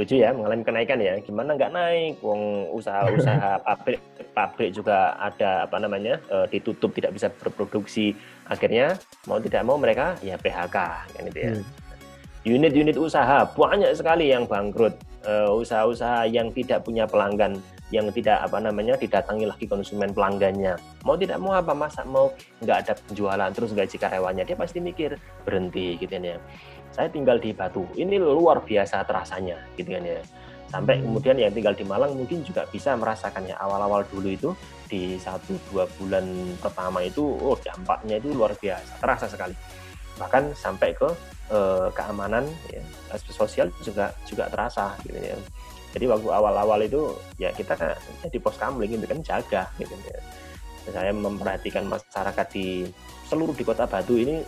setuju ya mengalami kenaikan ya gimana nggak naik wong usaha-usaha pabrik pabrik juga ada apa namanya e, ditutup tidak bisa berproduksi akhirnya mau tidak mau mereka ya PHK kan itu ya. Hmm. unit-unit usaha banyak sekali yang bangkrut. Usaha usaha-usaha yang tidak punya pelanggan yang tidak apa namanya didatangi lagi konsumen pelanggannya. Mau tidak mau apa masa mau nggak ada penjualan terus gaji karyawannya? Dia pasti mikir berhenti gitu ya. Saya tinggal di Batu. Ini luar biasa terasanya gitu kan ya sampai kemudian yang tinggal di Malang mungkin juga bisa merasakannya. Awal-awal dulu itu di satu dua bulan pertama itu oh dampaknya itu luar biasa terasa sekali. Bahkan sampai ke eh, keamanan ya, sosial juga juga terasa gitu ya. Jadi waktu awal-awal itu ya kita jadi pos kamling itu kan jaga gitu ya. Saya memperhatikan masyarakat di seluruh di kota Batu ini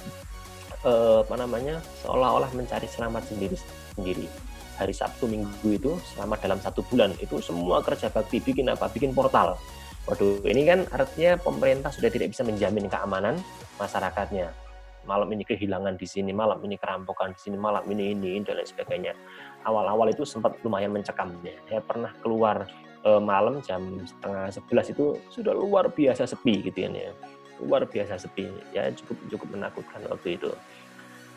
eh, apa namanya seolah-olah mencari selamat sendiri sendiri hari Sabtu Minggu itu selama dalam satu bulan itu semua kerja bakti bikin apa? Bikin portal. Waduh ini kan artinya pemerintah sudah tidak bisa menjamin keamanan masyarakatnya. Malam ini kehilangan di sini malam ini kerampokan di sini malam ini ini dan lain sebagainya. Awal-awal itu sempat lumayan mencekam ya saya pernah keluar eh, malam jam setengah sebelas itu sudah luar biasa sepi gitu ya. Luar biasa sepi. Ya cukup cukup menakutkan waktu itu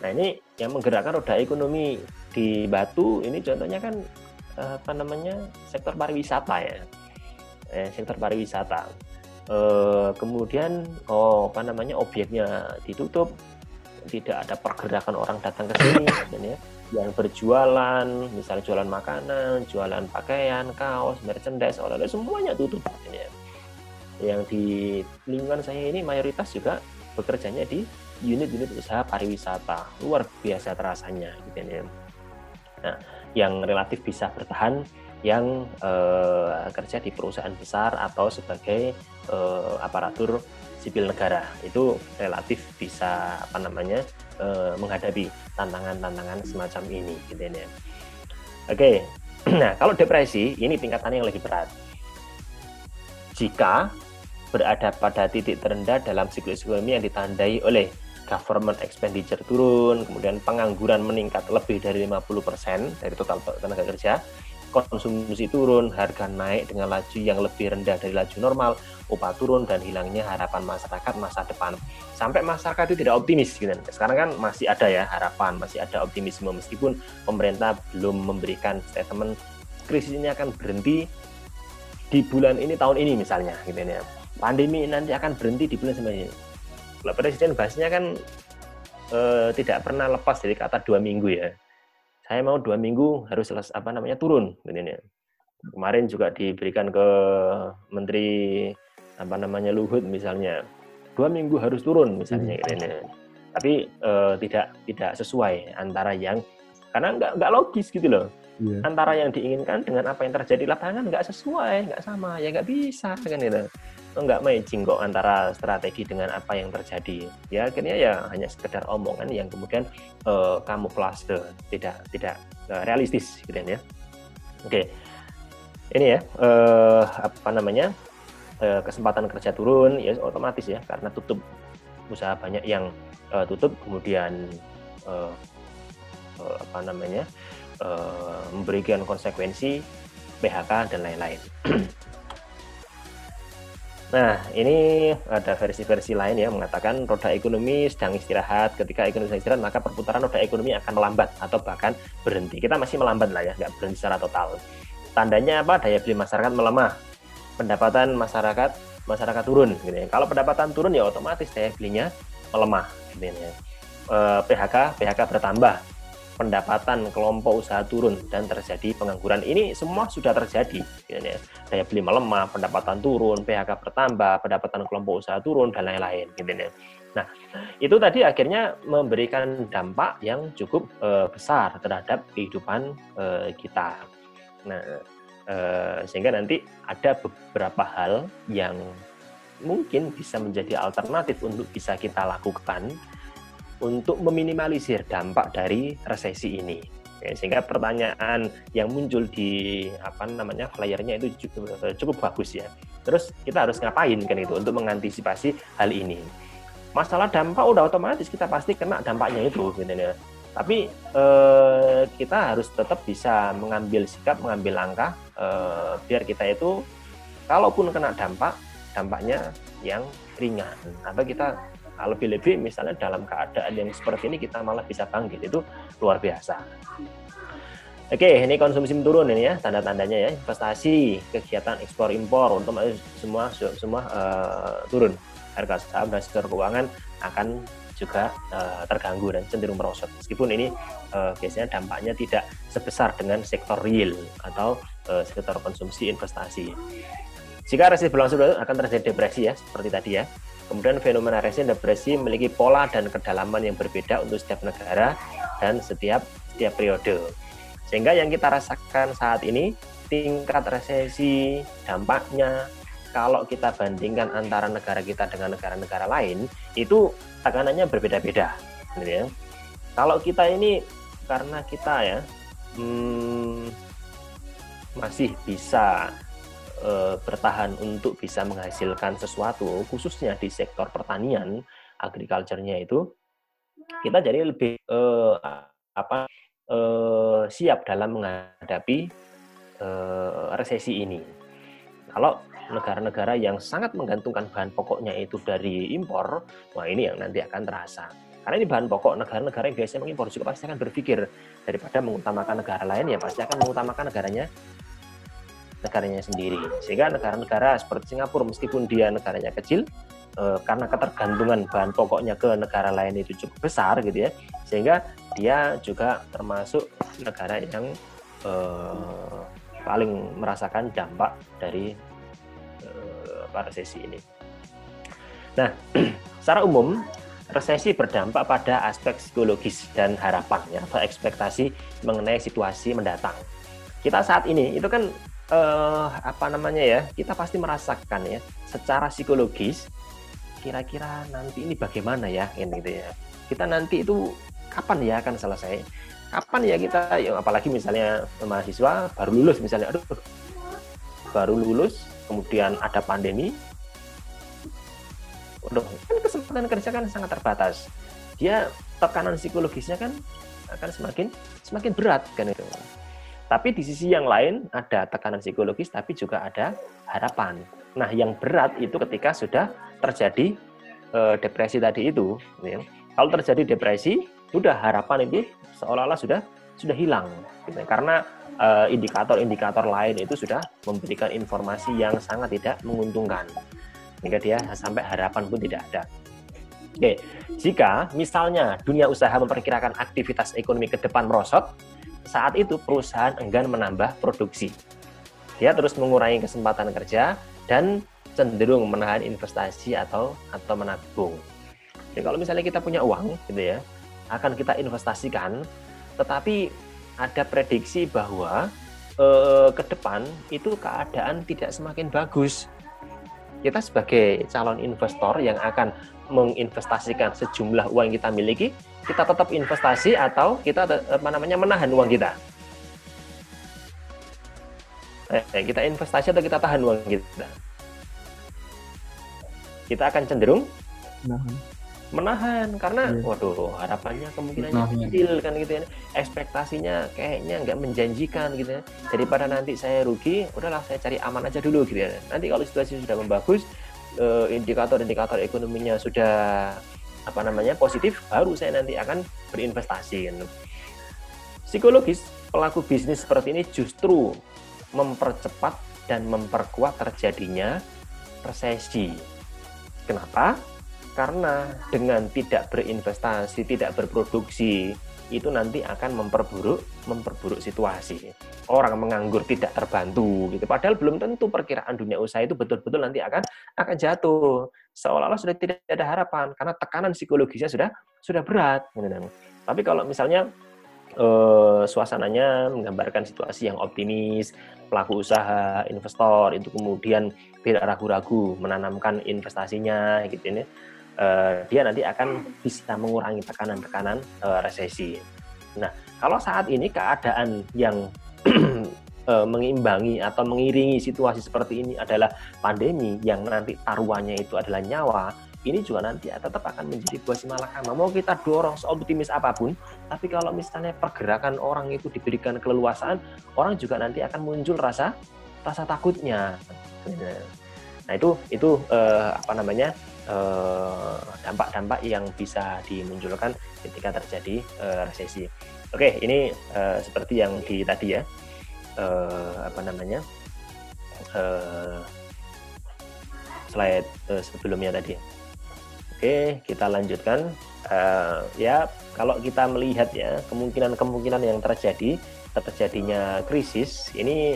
nah ini yang menggerakkan roda ekonomi di Batu ini contohnya kan eh, apa namanya sektor pariwisata ya. Eh, sektor pariwisata. Eh, kemudian oh apa namanya objeknya ditutup tidak ada pergerakan orang datang ke sini dan ya yang berjualan misalnya jualan makanan jualan pakaian kaos merchandise oleh-oleh semuanya tutup ya yang di lingkungan saya ini mayoritas juga bekerjanya di unit-unit usaha pariwisata luar biasa terasanya gitu ya. Nah, yang relatif bisa bertahan yang eh, kerja di perusahaan besar atau sebagai eh, aparatur sipil negara itu relatif bisa apa namanya eh, menghadapi tantangan-tantangan semacam ini gitu ya. Oke, nah kalau depresi ini tingkatannya yang lebih berat. Jika berada pada titik terendah dalam siklus ekonomi yang ditandai oleh government expenditure turun, kemudian pengangguran meningkat lebih dari 50% dari total tenaga kerja, konsumsi turun, harga naik dengan laju yang lebih rendah dari laju normal, upah turun dan hilangnya harapan masyarakat masa depan. Sampai masyarakat itu tidak optimis gitu. Sekarang kan masih ada ya harapan, masih ada optimisme meskipun pemerintah belum memberikan statement krisis ini akan berhenti di bulan ini tahun ini misalnya gitu ya pandemi nanti akan berhenti di bulan Sembilan Kalau presiden bahasnya kan eh, tidak pernah lepas dari kata dua minggu ya. Saya mau dua minggu harus selesai apa namanya turun, gitu ya. Kemarin juga diberikan ke Menteri apa namanya Luhut misalnya dua minggu harus turun misalnya, gitu ya. Tapi eh, tidak tidak sesuai antara yang karena nggak nggak logis gitu loh
Iya.
antara yang diinginkan dengan apa yang terjadi di lapangan nggak sesuai, nggak sama, ya nggak bisa kan itu. Nggak matching kok antara strategi dengan apa yang terjadi. Ya akhirnya ya hanya sekedar omongan yang kemudian eh, kamuflase, tidak tidak eh, realistis gitu kan ya. Oke, ini ya eh, apa namanya eh, kesempatan kerja turun ya otomatis ya karena tutup usaha banyak yang eh, tutup kemudian eh, eh, apa namanya eh, memberikan konsekuensi PHK dan lain-lain. nah, ini ada versi-versi lain ya mengatakan roda ekonomi sedang istirahat. Ketika ekonomi sedang istirahat, maka perputaran roda ekonomi akan melambat atau bahkan berhenti. Kita masih melambat lah ya, nggak berhenti secara total. Tandanya apa? Daya beli masyarakat melemah, pendapatan masyarakat masyarakat turun. Gitu ya. Kalau pendapatan turun ya otomatis daya belinya melemah. Gitu ya. Eh, PHK PHK bertambah, pendapatan kelompok usaha turun dan terjadi pengangguran. Ini semua sudah terjadi. Daya beli melemah pendapatan turun PHK bertambah pendapatan kelompok usaha turun dan lain-lain. Gitu ya. nah itu tadi akhirnya memberikan dampak yang cukup eh, besar terhadap kehidupan eh, kita. Nah eh, sehingga nanti ada beberapa hal yang mungkin bisa menjadi alternatif untuk bisa kita lakukan untuk meminimalisir dampak dari resesi ini. Sehingga pertanyaan yang muncul di apa namanya flyernya itu cukup, cukup bagus ya. Terus kita harus ngapain kan itu untuk mengantisipasi hal ini. Masalah dampak udah otomatis kita pasti kena dampaknya itu gitu ya. Tapi eh, kita harus tetap bisa mengambil sikap, mengambil langkah eh, biar kita itu kalaupun kena dampak, dampaknya yang ringan atau kita Nah, lebih-lebih misalnya dalam keadaan yang seperti ini kita malah bisa bangkit itu luar biasa. Oke, ini konsumsi turun ini ya tanda-tandanya ya investasi, kegiatan ekspor impor untuk semua semua uh, turun. Harga saham dan sektor keuangan akan juga uh, terganggu dan cenderung merosot. Meskipun ini uh, biasanya dampaknya tidak sebesar dengan sektor real atau uh, sektor konsumsi investasi. Jika resesi berlangsung akan terjadi depresi ya seperti tadi ya. Kemudian fenomena resesi depresi memiliki pola dan kedalaman yang berbeda untuk setiap negara dan setiap setiap periode. Sehingga yang kita rasakan saat ini tingkat resesi dampaknya kalau kita bandingkan antara negara kita dengan negara-negara lain itu tekanannya berbeda-beda. Gitu ya. Kalau kita ini karena kita ya hmm, masih bisa e, bertahan untuk bisa menghasilkan sesuatu, khususnya di sektor pertanian, agriculture-nya itu, kita jadi lebih e, apa e, siap dalam menghadapi e, resesi ini. Kalau negara-negara yang sangat menggantungkan bahan pokoknya itu dari impor, wah ini yang nanti akan terasa. Karena ini bahan pokok negara-negara yang biasanya mengimpor juga pasti akan berpikir daripada mengutamakan negara lain ya pasti akan mengutamakan negaranya negaranya sendiri. Sehingga negara-negara seperti Singapura meskipun dia negaranya kecil eh, karena ketergantungan bahan pokoknya ke negara lain itu cukup besar gitu ya. Sehingga dia juga termasuk negara yang eh, paling merasakan dampak dari eh, resesi ini. Nah, secara umum resesi berdampak pada aspek psikologis dan harapan ya atau ekspektasi mengenai situasi mendatang. Kita saat ini itu kan eh, apa namanya ya kita pasti merasakan ya secara psikologis kira-kira nanti ini bagaimana ya gitu ya. Kita nanti itu kapan ya akan selesai? Kapan ya kita ya apalagi misalnya mahasiswa baru lulus misalnya aduh baru lulus kemudian ada pandemi Waduh, kan kesempatan kerja kan sangat terbatas. Dia tekanan psikologisnya kan akan semakin semakin berat kan itu tapi di sisi yang lain ada tekanan psikologis, tapi juga ada harapan. Nah, yang berat itu ketika sudah terjadi e, depresi tadi itu. Ya. Kalau terjadi depresi, sudah harapan itu seolah-olah sudah sudah hilang, gitu. karena indikator-indikator lain itu sudah memberikan informasi yang sangat tidak menguntungkan, sehingga dia sampai harapan pun tidak ada. Oke, jika misalnya dunia usaha memperkirakan aktivitas ekonomi ke depan merosot, saat itu perusahaan enggan menambah produksi. Dia terus mengurangi kesempatan kerja dan cenderung menahan investasi atau atau menabung. Jadi kalau misalnya kita punya uang gitu ya, akan kita investasikan, tetapi ada prediksi bahwa eh, ke depan itu keadaan tidak semakin bagus. Kita sebagai calon investor yang akan menginvestasikan sejumlah uang kita miliki, kita tetap investasi atau kita apa namanya menahan uang kita. Eh, kita investasi atau kita tahan uang kita. Kita akan cenderung
Menahan.
Menahan karena
Iya.
waduh harapannya kemungkinannya
Menahan.
kecil kan gitu ya ekspektasinya kayaknya nggak menjanjikan gitu ya daripada nanti saya rugi udahlah saya cari aman aja dulu gitu ya nanti kalau situasi sudah membagus eh, indikator-indikator ekonominya sudah apa namanya positif baru saya nanti akan berinvestasi gitu. psikologis pelaku bisnis seperti ini justru mempercepat dan memperkuat terjadinya resesi kenapa karena dengan tidak berinvestasi, tidak berproduksi, itu nanti akan memperburuk memperburuk situasi. Orang menganggur tidak terbantu gitu. Padahal belum tentu perkiraan dunia usaha itu betul-betul nanti akan akan jatuh. Seolah-olah sudah tidak ada harapan karena tekanan psikologisnya sudah sudah berat. gitu. Tapi kalau misalnya eh, suasananya menggambarkan situasi yang optimis, pelaku usaha, investor itu kemudian tidak ragu-ragu menanamkan investasinya gitu ini eh, dia nanti akan bisa mengurangi tekanan-tekanan eh, resesi. Nah, kalau saat ini keadaan yang eh, mengimbangi atau mengiringi situasi seperti ini adalah pandemi yang nanti taruhannya itu adalah nyawa, ini juga nanti tetap akan menjadi buah si malakama. Mau kita dorong seoptimis apa pun, tapi kalau misalnya pergerakan orang itu diberikan keleluasaan, orang juga nanti akan muncul rasa rasa takutnya. Nah itu itu eh, apa namanya eh, dampak-dampak yang bisa dimunculkan ketika terjadi eh, resesi. Oke, ini eh, seperti yang di tadi ya, eh, apa namanya eh, slide eh, sebelumnya tadi. Oke, kita lanjutkan. Eh, ya, kalau kita melihat ya kemungkinan-kemungkinan yang terjadi terjadinya krisis ini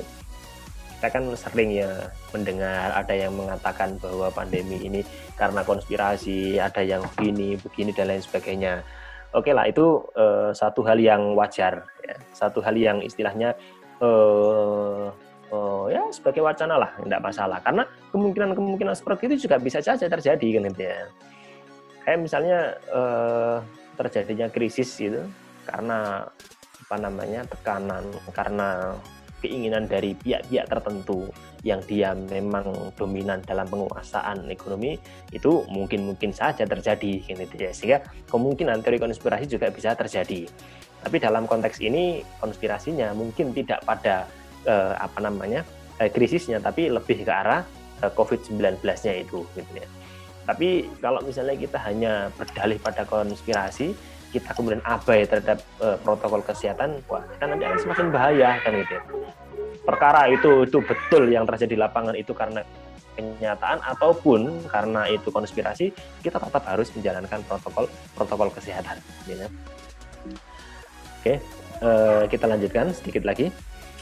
kita kan sering ya mendengar ada yang mengatakan bahwa pandemi ini karena konspirasi, ada yang begini, begini dan lain sebagainya. Oke lah, itu eh, satu hal yang wajar, ya. satu hal yang istilahnya eh, eh, ya sebagai wacana lah, tidak masalah. Karena kemungkinan-kemungkinan seperti itu juga bisa saja terjadi kan gitu ya. Kayak misalnya terjadinya krisis gitu karena apa namanya tekanan, karena keinginan dari pihak-pihak tertentu yang dia memang dominan dalam penguasaan ekonomi itu mungkin-mungkin saja terjadi gitu ya. Sehingga kemungkinan teori konspirasi juga bisa terjadi. Tapi dalam konteks ini konspirasinya mungkin tidak pada eh, apa namanya eh, krisisnya tapi lebih ke arah eh, COVID-19-nya itu gitu ya. Tapi kalau misalnya kita hanya berdalih pada konspirasi kita kemudian abai terhadap uh, protokol kesehatan, wah kita nanti akan semakin bahaya kan gitu. ya. Perkara itu itu betul yang terjadi di lapangan itu karena kenyataan ataupun karena itu konspirasi, kita tetap harus menjalankan protokol protokol kesehatan. Gitu. Oke, uh, kita lanjutkan sedikit lagi.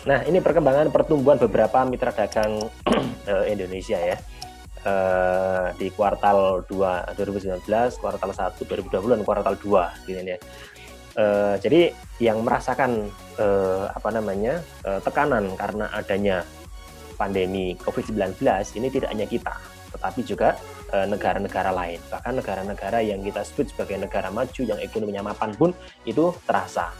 Nah, ini perkembangan pertumbuhan beberapa mitra dagang Indonesia ya uh, di kuartal 2 2019, kuartal 1 2020 dan kuartal 2 gitu ya. Uh, jadi yang merasakan uh, apa namanya uh, tekanan karena adanya pandemi COVID-19 ini tidak hanya kita, tetapi juga negara-negara lain. Bahkan negara-negara yang kita sebut sebagai negara maju yang ekonominya mapan pun itu terasa.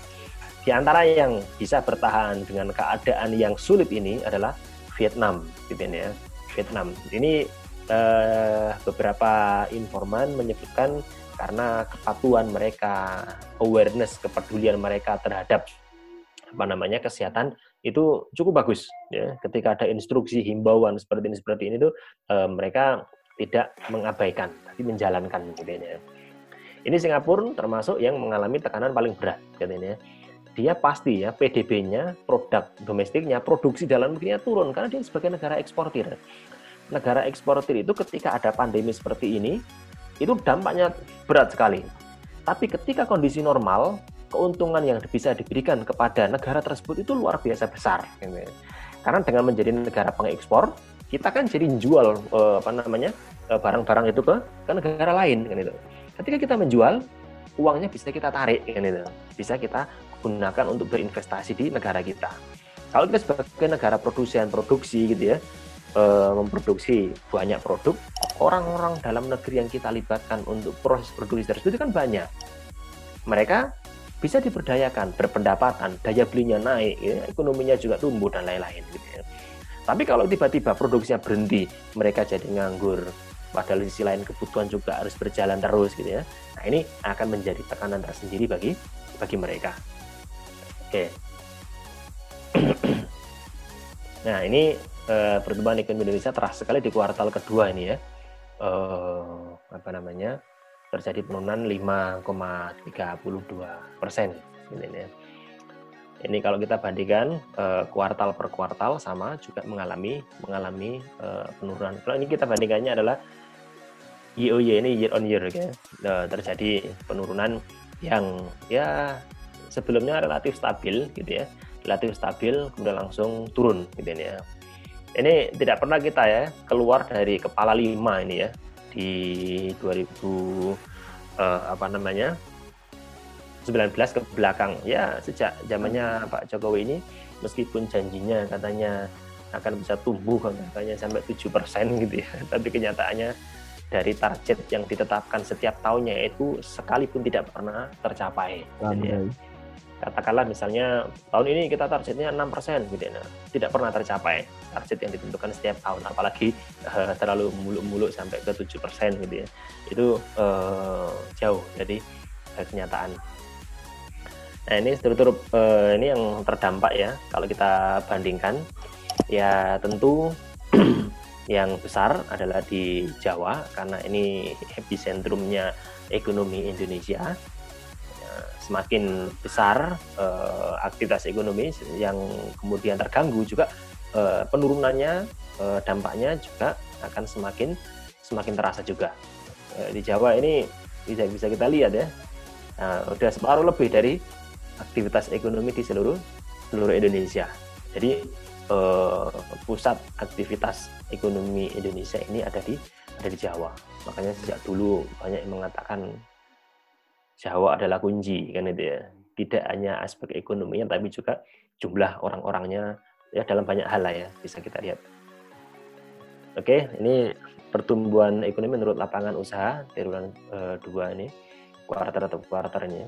Di antara yang bisa bertahan dengan keadaan yang sulit ini adalah Vietnam, gitu ya. Vietnam. Ini eh, beberapa informan menyebutkan karena kepatuhan mereka, awareness, kepedulian mereka terhadap apa namanya kesehatan itu cukup bagus ya. Ketika ada instruksi himbauan seperti ini seperti ini tuh eh, mereka tidak mengabaikan tapi menjalankan gitu ya. Ini Singapura termasuk yang mengalami tekanan paling berat katanya. Dia pasti ya PDB-nya, produk domestiknya, produksi dalam negerinya turun karena dia sebagai negara eksportir negara eksportir itu ketika ada pandemi seperti ini itu dampaknya berat sekali. Tapi ketika kondisi normal, keuntungan yang bisa diberikan kepada negara tersebut itu luar biasa besar. Gitu. Karena dengan menjadi negara pengekspor, kita kan jadi menjual eh, apa namanya eh, barang-barang itu ke negara lain kan itu. Ketika kita menjual, uangnya bisa kita tarik kan itu. Bisa kita gunakan untuk berinvestasi di negara kita. Kalau kita sebagai negara produsen produksi gitu ya, eh, memproduksi banyak produk, orang-orang dalam negeri yang kita libatkan untuk proses produksi tersebut itu kan banyak. Mereka bisa diberdayakan, berpendapatan, daya belinya naik, ya, ekonominya juga tumbuh dan lain-lain. Gitu ya. Tapi kalau tiba-tiba produksinya berhenti, mereka jadi nganggur, padahal di sisi lain kebutuhan juga harus berjalan terus gitu ya. Nah ini akan menjadi tekanan tersendiri bagi bagi mereka. Oke. nah ini eh, pertumbuhan ekonomi Indonesia terasa sekali di kuartal kedua ini ya. Eh, apa namanya? terjadi penurunan 5,32 persen. Ini, ya. ini kalau kita bandingkan uh, kuartal per kuartal sama juga mengalami mengalami uh, penurunan. Kalau ini kita bandingkannya adalah YOY ini year on year ya. Uh, terjadi penurunan yang ya sebelumnya relatif stabil gitu ya, relatif stabil kemudian langsung turun gitu ya. Ini tidak pernah kita ya keluar dari kepala lima ini ya di 2000 uh, apa namanya 19 ke belakang. Ya sejak zamannya Pak Jokowi ini meskipun janjinya katanya akan bisa tumbuh katanya sampai 7 persen gitu ya tapi kenyataannya dari target yang ditetapkan setiap tahunnya itu sekalipun tidak pernah tercapai gitu ya katakanlah misalnya tahun ini kita targetnya 6% gitu ya. Tidak pernah tercapai target yang ditentukan setiap tahun apalagi uh, terlalu muluk-muluk sampai ke 7% gitu ya. Itu uh, jauh dari uh, kenyataan. Nah, ini struktur uh, ini yang terdampak ya kalau kita bandingkan ya tentu yang besar adalah di Jawa karena ini epicentrumnya ekonomi Indonesia semakin besar uh, aktivitas ekonomi yang kemudian terganggu juga uh, penurunannya uh, dampaknya juga akan semakin semakin terasa juga. Uh, di Jawa ini bisa bisa kita lihat ya. Uh, udah separuh lebih dari aktivitas ekonomi di seluruh seluruh Indonesia. Jadi uh, pusat aktivitas ekonomi Indonesia ini ada di ada di Jawa. Makanya sejak dulu banyak yang mengatakan Jawa adalah kunci kan itu ya. Tidak hanya aspek ekonominya tapi juga jumlah orang-orangnya ya dalam banyak hal lah ya bisa kita lihat. Oke, ini pertumbuhan ekonomi menurut lapangan usaha triwulan e, dua ini kuartal atau kuartal ini.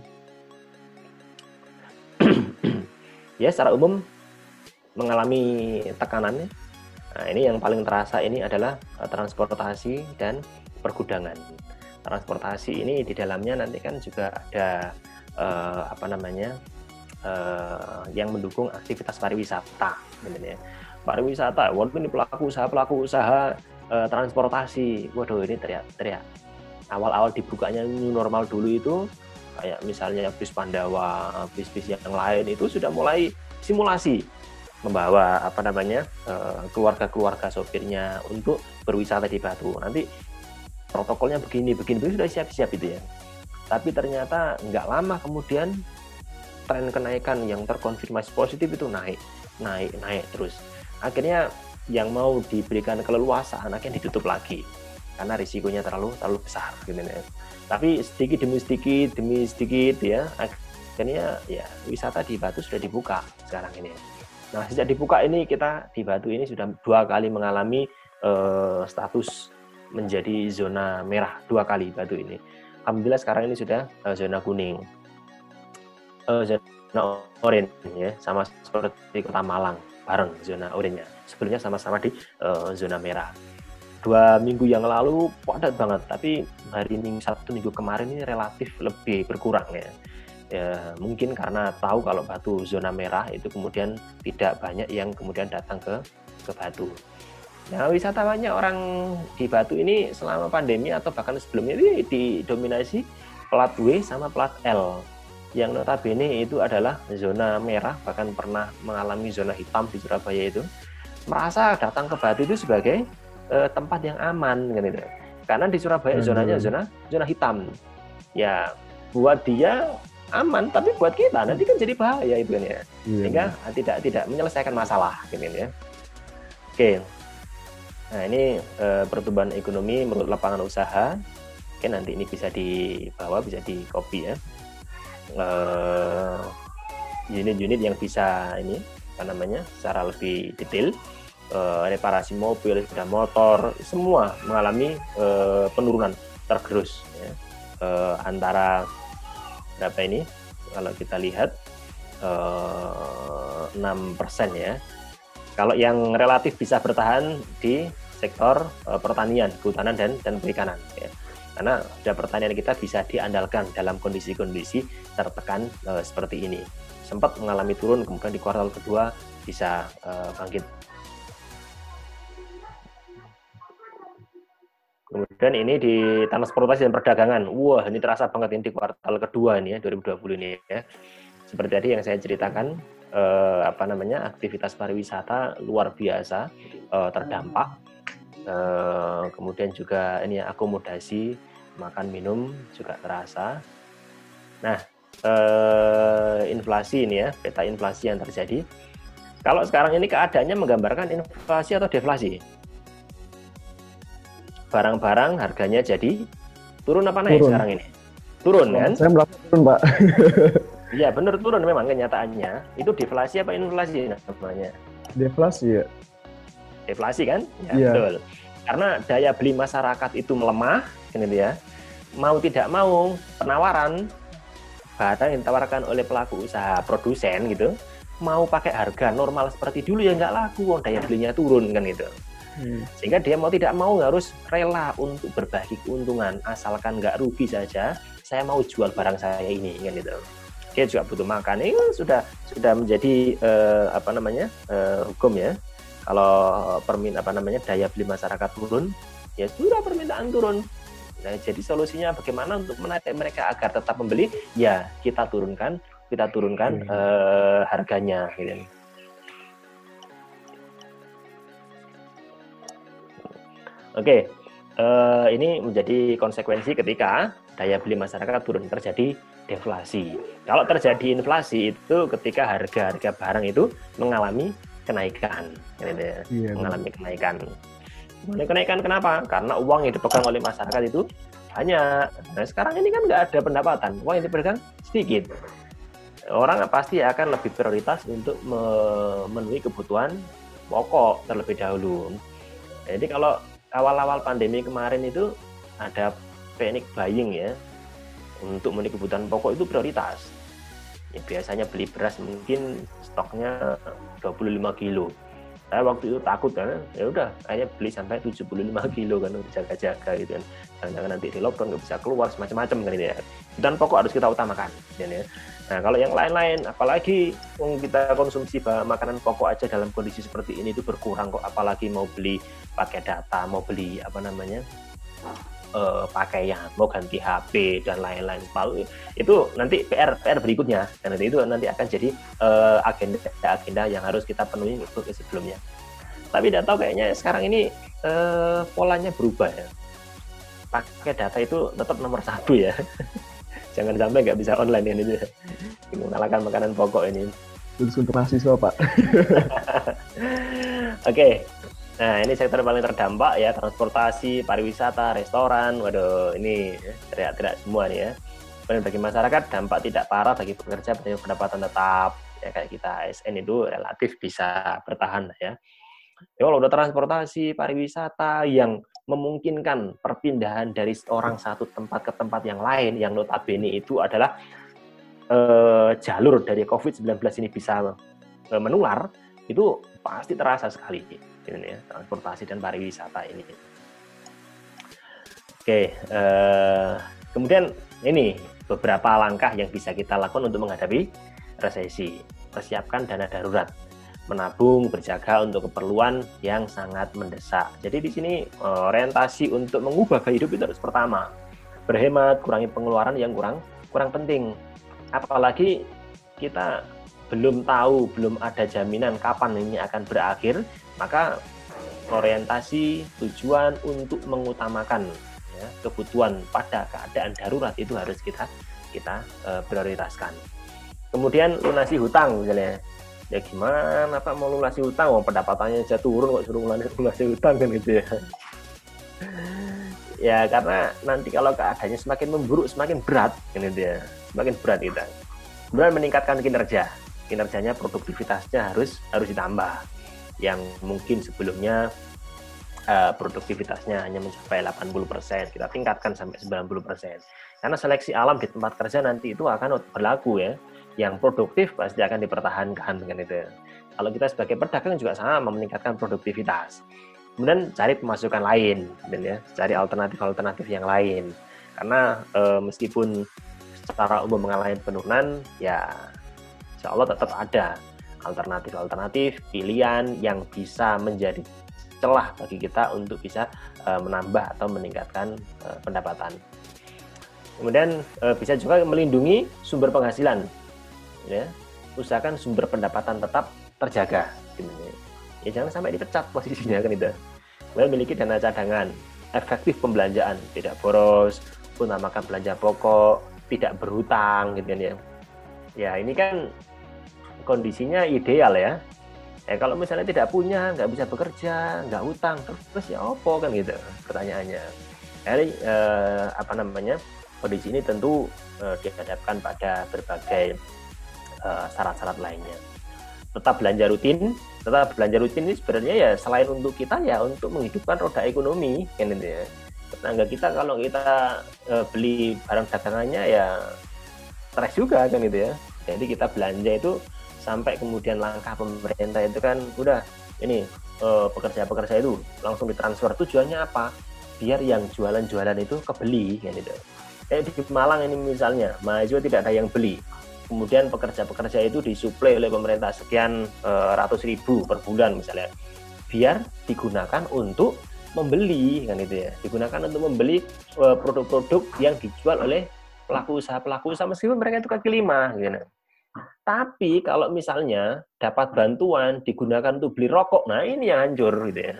ya secara umum mengalami tekanan. Nah, ini yang paling terasa ini adalah eh, transportasi dan pergudangan transportasi ini di dalamnya nanti kan juga ada uh, apa namanya uh, yang mendukung aktivitas pariwisata, ya. Pariwisata, walaupun ini pelaku usaha pelaku usaha uh, transportasi, waduh ini teriak teriak. Awal-awal dibukanya new normal dulu itu kayak misalnya bis Pandawa, bis-bis yang lain itu sudah mulai simulasi membawa apa namanya keluarga-keluarga sopirnya untuk berwisata di Batu. Nanti protokolnya begini, begini, begini sudah siap-siap itu ya. Tapi ternyata nggak lama kemudian tren kenaikan yang terkonfirmasi positif itu naik, naik, naik terus. Akhirnya yang mau diberikan keleluasaan akhirnya ditutup lagi karena risikonya terlalu terlalu besar gitu ya. Tapi sedikit demi sedikit demi sedikit ya akhirnya ya wisata di Batu sudah dibuka sekarang ini. Nah sejak dibuka ini kita di Batu ini sudah dua kali mengalami uh, status menjadi zona merah dua kali batu ini. Alhamdulillah sekarang ini sudah uh, zona kuning, uh, zona oranye ya, sama seperti kota Malang bareng zona oranye. Sebelumnya sama-sama di uh, zona merah. Dua minggu yang lalu padat banget, tapi hari Minggu Sabtu minggu kemarin ini relatif lebih berkurang ya. Ya, mungkin karena tahu kalau batu zona merah itu kemudian tidak banyak yang kemudian datang ke ke batu. Nah, wisatawannya orang di Batu ini selama pandemi atau bahkan sebelumnya ini didominasi plat W sama plat L. Yang notabene itu adalah zona merah, bahkan pernah mengalami zona hitam di Surabaya itu. Merasa datang ke Batu itu sebagai eh, tempat yang aman. Gitu. Karena di Surabaya zonanya zona zona hitam. Ya, buat dia aman, tapi buat kita nanti kan jadi bahaya itu kan ya.
Iya.
Sehingga tidak tidak menyelesaikan masalah gitu ya. Oke. Nah, ini eh, pertumbuhan ekonomi menurut lapangan usaha. Oke, nanti ini bisa dibawa, bisa di copy ya. Eh, unit-unit yang bisa ini apa namanya secara lebih detail eh, reparasi mobil, sepeda motor, semua mengalami eh, penurunan tergerus ya. Eh, antara berapa ini? Kalau kita lihat eh, 6% ya. Kalau yang relatif bisa bertahan di sektor eh, pertanian, kehutanan dan dan perikanan ya. Karena sudah pertanian kita bisa diandalkan dalam kondisi-kondisi tertekan eh, seperti ini. Sempat mengalami turun, kemudian di kuartal kedua bisa eh, bangkit. Kemudian ini di transportasi dan perdagangan. Wah, ini terasa banget ini di kuartal kedua ini ya 2020 ini ya. Seperti tadi yang saya ceritakan eh, apa namanya? aktivitas pariwisata luar biasa eh, terdampak. Eh, kemudian juga ini akomodasi, makan minum juga terasa. Nah, eh, inflasi ini ya, peta inflasi yang terjadi. Kalau sekarang ini keadaannya menggambarkan inflasi atau deflasi? barang-barang harganya jadi turun apa naik
Turun.
sekarang ini? Turun kan?
Saya merasa turun, Pak.
Iya benar turun memang kenyataannya. Itu deflasi apa inflasi namanya?
Deflasi ya.
Deflasi kan? Ya,
Iya.
betul. Karena daya beli masyarakat itu melemah, itu ya. Mau tidak mau penawaran barang yang ditawarkan oleh pelaku usaha produsen gitu, mau pakai harga normal seperti dulu ya nggak laku, wong daya belinya turun kan gitu.
Hmm.
sehingga dia mau tidak mau harus rela untuk berbagi keuntungan asalkan nggak rugi saja saya mau jual barang saya ini kan gitu dia juga butuh makan. Ini sudah sudah menjadi eh, apa namanya eh, hukum ya. Kalau permin apa namanya daya beli masyarakat turun ya sudah permintaan turun. Nah jadi solusinya bagaimana untuk menarik mereka agar tetap membeli? Ya kita turunkan kita turunkan
Hmm.
eh, harganya gitu. Oke, eh, ini menjadi konsekuensi ketika daya beli masyarakat turun. Terjadi deflasi. Kalau terjadi inflasi itu ketika harga-harga barang itu mengalami kenaikan, gitu ya, mengalami kenaikan. Mengalami kenaikan kenapa? Karena uang yang dipegang oleh masyarakat itu banyak. Nah sekarang ini kan nggak ada pendapatan, uang yang dipegang sedikit. Orang pasti akan lebih prioritas untuk memenuhi kebutuhan pokok terlebih dahulu. Jadi kalau awal-awal pandemi kemarin itu ada panic buying ya untuk memenuhi kebutuhan pokok itu prioritas. Ya, biasanya beli beras mungkin stoknya 25 kilo. Saya waktu itu takut kan, ya udah, akhirnya beli sampai 75 kilo kan untuk jaga-jaga gitu kan. Jangan-jangan nanti di lockdown nggak bisa keluar semacam-macam kan itu ya. Kebutuhan pokok harus kita utamakan. kan ya. Nah kalau yang lain-lain, apalagi kita konsumsi makanan pokok aja dalam kondisi seperti ini itu berkurang kok, apalagi mau beli pakai data, mau beli apa namanya eh, pakaian, mau ganti HP dan lain-lain. Itu nanti PR PR berikutnya dan nanti itu nanti akan jadi eh, agenda-agenda yang harus kita penuhi untuk sebelumnya. Tapi tidak tahu kayaknya sekarang ini eh, polanya berubah ya. Pakai data itu tetap nomor satu ya. Jangan sampai nggak bisa online ini ya. mengalahkan makanan pokok ini.
Khusus untuk mahasiswa, Pak.
Oke. Nah, ini sektor paling terdampak ya, transportasi, pariwisata, restoran. Waduh, ini ya, teriak-teriak semua nih ya. Kemudian bagi masyarakat dampak tidak parah bagi pekerja pendapatan tetap. Ya kayak kita ASN itu relatif bisa bertahan ya. Ya kalau udah transportasi, pariwisata yang memungkinkan perpindahan dari orang satu tempat ke tempat yang lain yang notabene itu adalah eh, jalur dari COVID-19 ini bisa eh, menular, itu pasti terasa sekali ini ya, transportasi dan pariwisata ini. Oke, eh, kemudian ini beberapa langkah yang bisa kita lakukan untuk menghadapi resesi. Persiapkan dana darurat, menabung, berjaga untuk keperluan yang sangat mendesak. Jadi di sini eh, orientasi untuk mengubah gaya hidup itu harus pertama berhemat, kurangi pengeluaran yang kurang kurang penting. Apalagi kita belum tahu, belum ada jaminan kapan ini akan berakhir, maka orientasi tujuan untuk mengutamakan ya, kebutuhan pada keadaan darurat itu harus kita kita uh, prioritaskan. Kemudian lunasi hutang misalnya, ya gimana Pak mau lunasi hutang, oh, pendapatannya aja turun kok suruh lunasi hutang kan gitu ya. ya karena nanti kalau keadaannya semakin memburuk semakin berat kan gitu ya, semakin berat kita. Kemudian meningkatkan kinerja, kinerjanya produktivitasnya harus harus ditambah yang mungkin sebelumnya uh, produktivitasnya hanya mencapai 80%, kita tingkatkan sampai 90%. Karena seleksi alam di tempat kerja nanti itu akan berlaku ya. Yang produktif pasti akan dipertahankan dengan itu. Kalau kita sebagai pedagang juga sama meningkatkan produktivitas. Kemudian cari pemasukan lain, dan ya, cari alternatif-alternatif yang lain. Karena e, meskipun secara umum mengalami penurunan, ya insya Allah tetap ada alternatif-alternatif pilihan yang bisa menjadi celah bagi kita untuk bisa uh, menambah atau meningkatkan uh, pendapatan. Kemudian uh, bisa juga melindungi sumber penghasilan, ya. Usahakan sumber pendapatan tetap terjaga, gitu. ya jangan sampai dipecat posisinya kan itu. Kemudian memiliki dana cadangan, efektif pembelanjaan, tidak boros, utamakan belanja pokok, tidak berhutang, gitu kan ya. Ya ini kan kondisinya ideal ya. Ya kalau misalnya tidak punya, nggak bisa bekerja, nggak utang, terus ya opo kan gitu pertanyaannya. Jadi eh, apa namanya kondisi ini tentu eh, dihadapkan pada berbagai eh, syarat-syarat lainnya. Tetap belanja rutin, tetap belanja rutin ini sebenarnya ya selain untuk kita ya untuk menghidupkan roda ekonomi kan gitu ya. Tetangga kita kalau kita eh, beli barang dagangannya ya stres juga kan gitu ya. Jadi kita belanja itu sampai kemudian langkah pemerintah itu kan udah ini eh, pekerja-pekerja itu langsung ditransfer. Tujuannya apa? Biar yang jualan-jualan itu kebeli kan itu kayak di Malang ini misalnya mahasiswa tidak ada yang beli. Kemudian pekerja-pekerja itu disuplai oleh pemerintah sekian uh, ratus ribu per bulan misalnya. Biar digunakan untuk membeli kan itu ya. Digunakan untuk membeli eh, produk-produk yang dijual oleh pelaku usaha pelaku usaha. Meskipun mereka itu kaki lima gitu tapi kalau misalnya dapat bantuan digunakan untuk beli rokok, nah ini yang hancur gitu ya.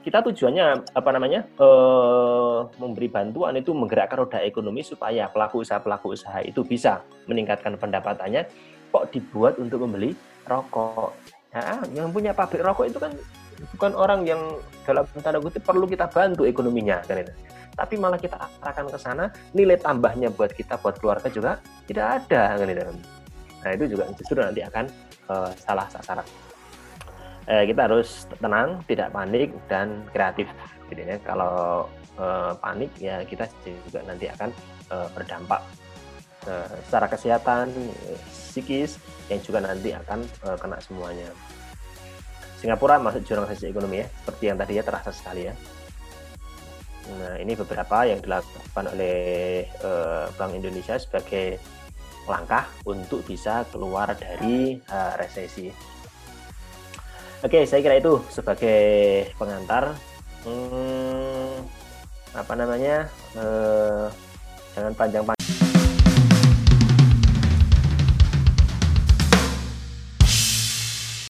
Kita tujuannya apa namanya e, memberi bantuan itu menggerakkan roda ekonomi supaya pelaku usaha pelaku usaha itu bisa meningkatkan pendapatannya. Kok dibuat untuk membeli rokok? Nah, yang punya pabrik rokok itu kan bukan orang yang dalam tanda kutip perlu kita bantu ekonominya kan itu tapi malah kita arahkan ke sana. Nilai tambahnya buat kita buat keluarga juga tidak ada kan itu nah itu juga justru nanti akan uh, salah sasaran. Eh, kita harus tenang tidak panik dan kreatif. Gitu ya kalau uh, panik ya kita juga nanti akan uh, berdampak uh, secara kesehatan psikis yang juga nanti akan uh, kena semuanya. Singapura masuk jurang resesi ekonomi ya seperti yang tadi ya terasa sekali ya Nah, ini beberapa yang dilakukan oleh uh, Bank Indonesia sebagai langkah untuk bisa keluar dari uh, resesi. Oke, saya kira itu sebagai pengantar. Hmm, apa namanya? Uh, jangan panjang-panjang.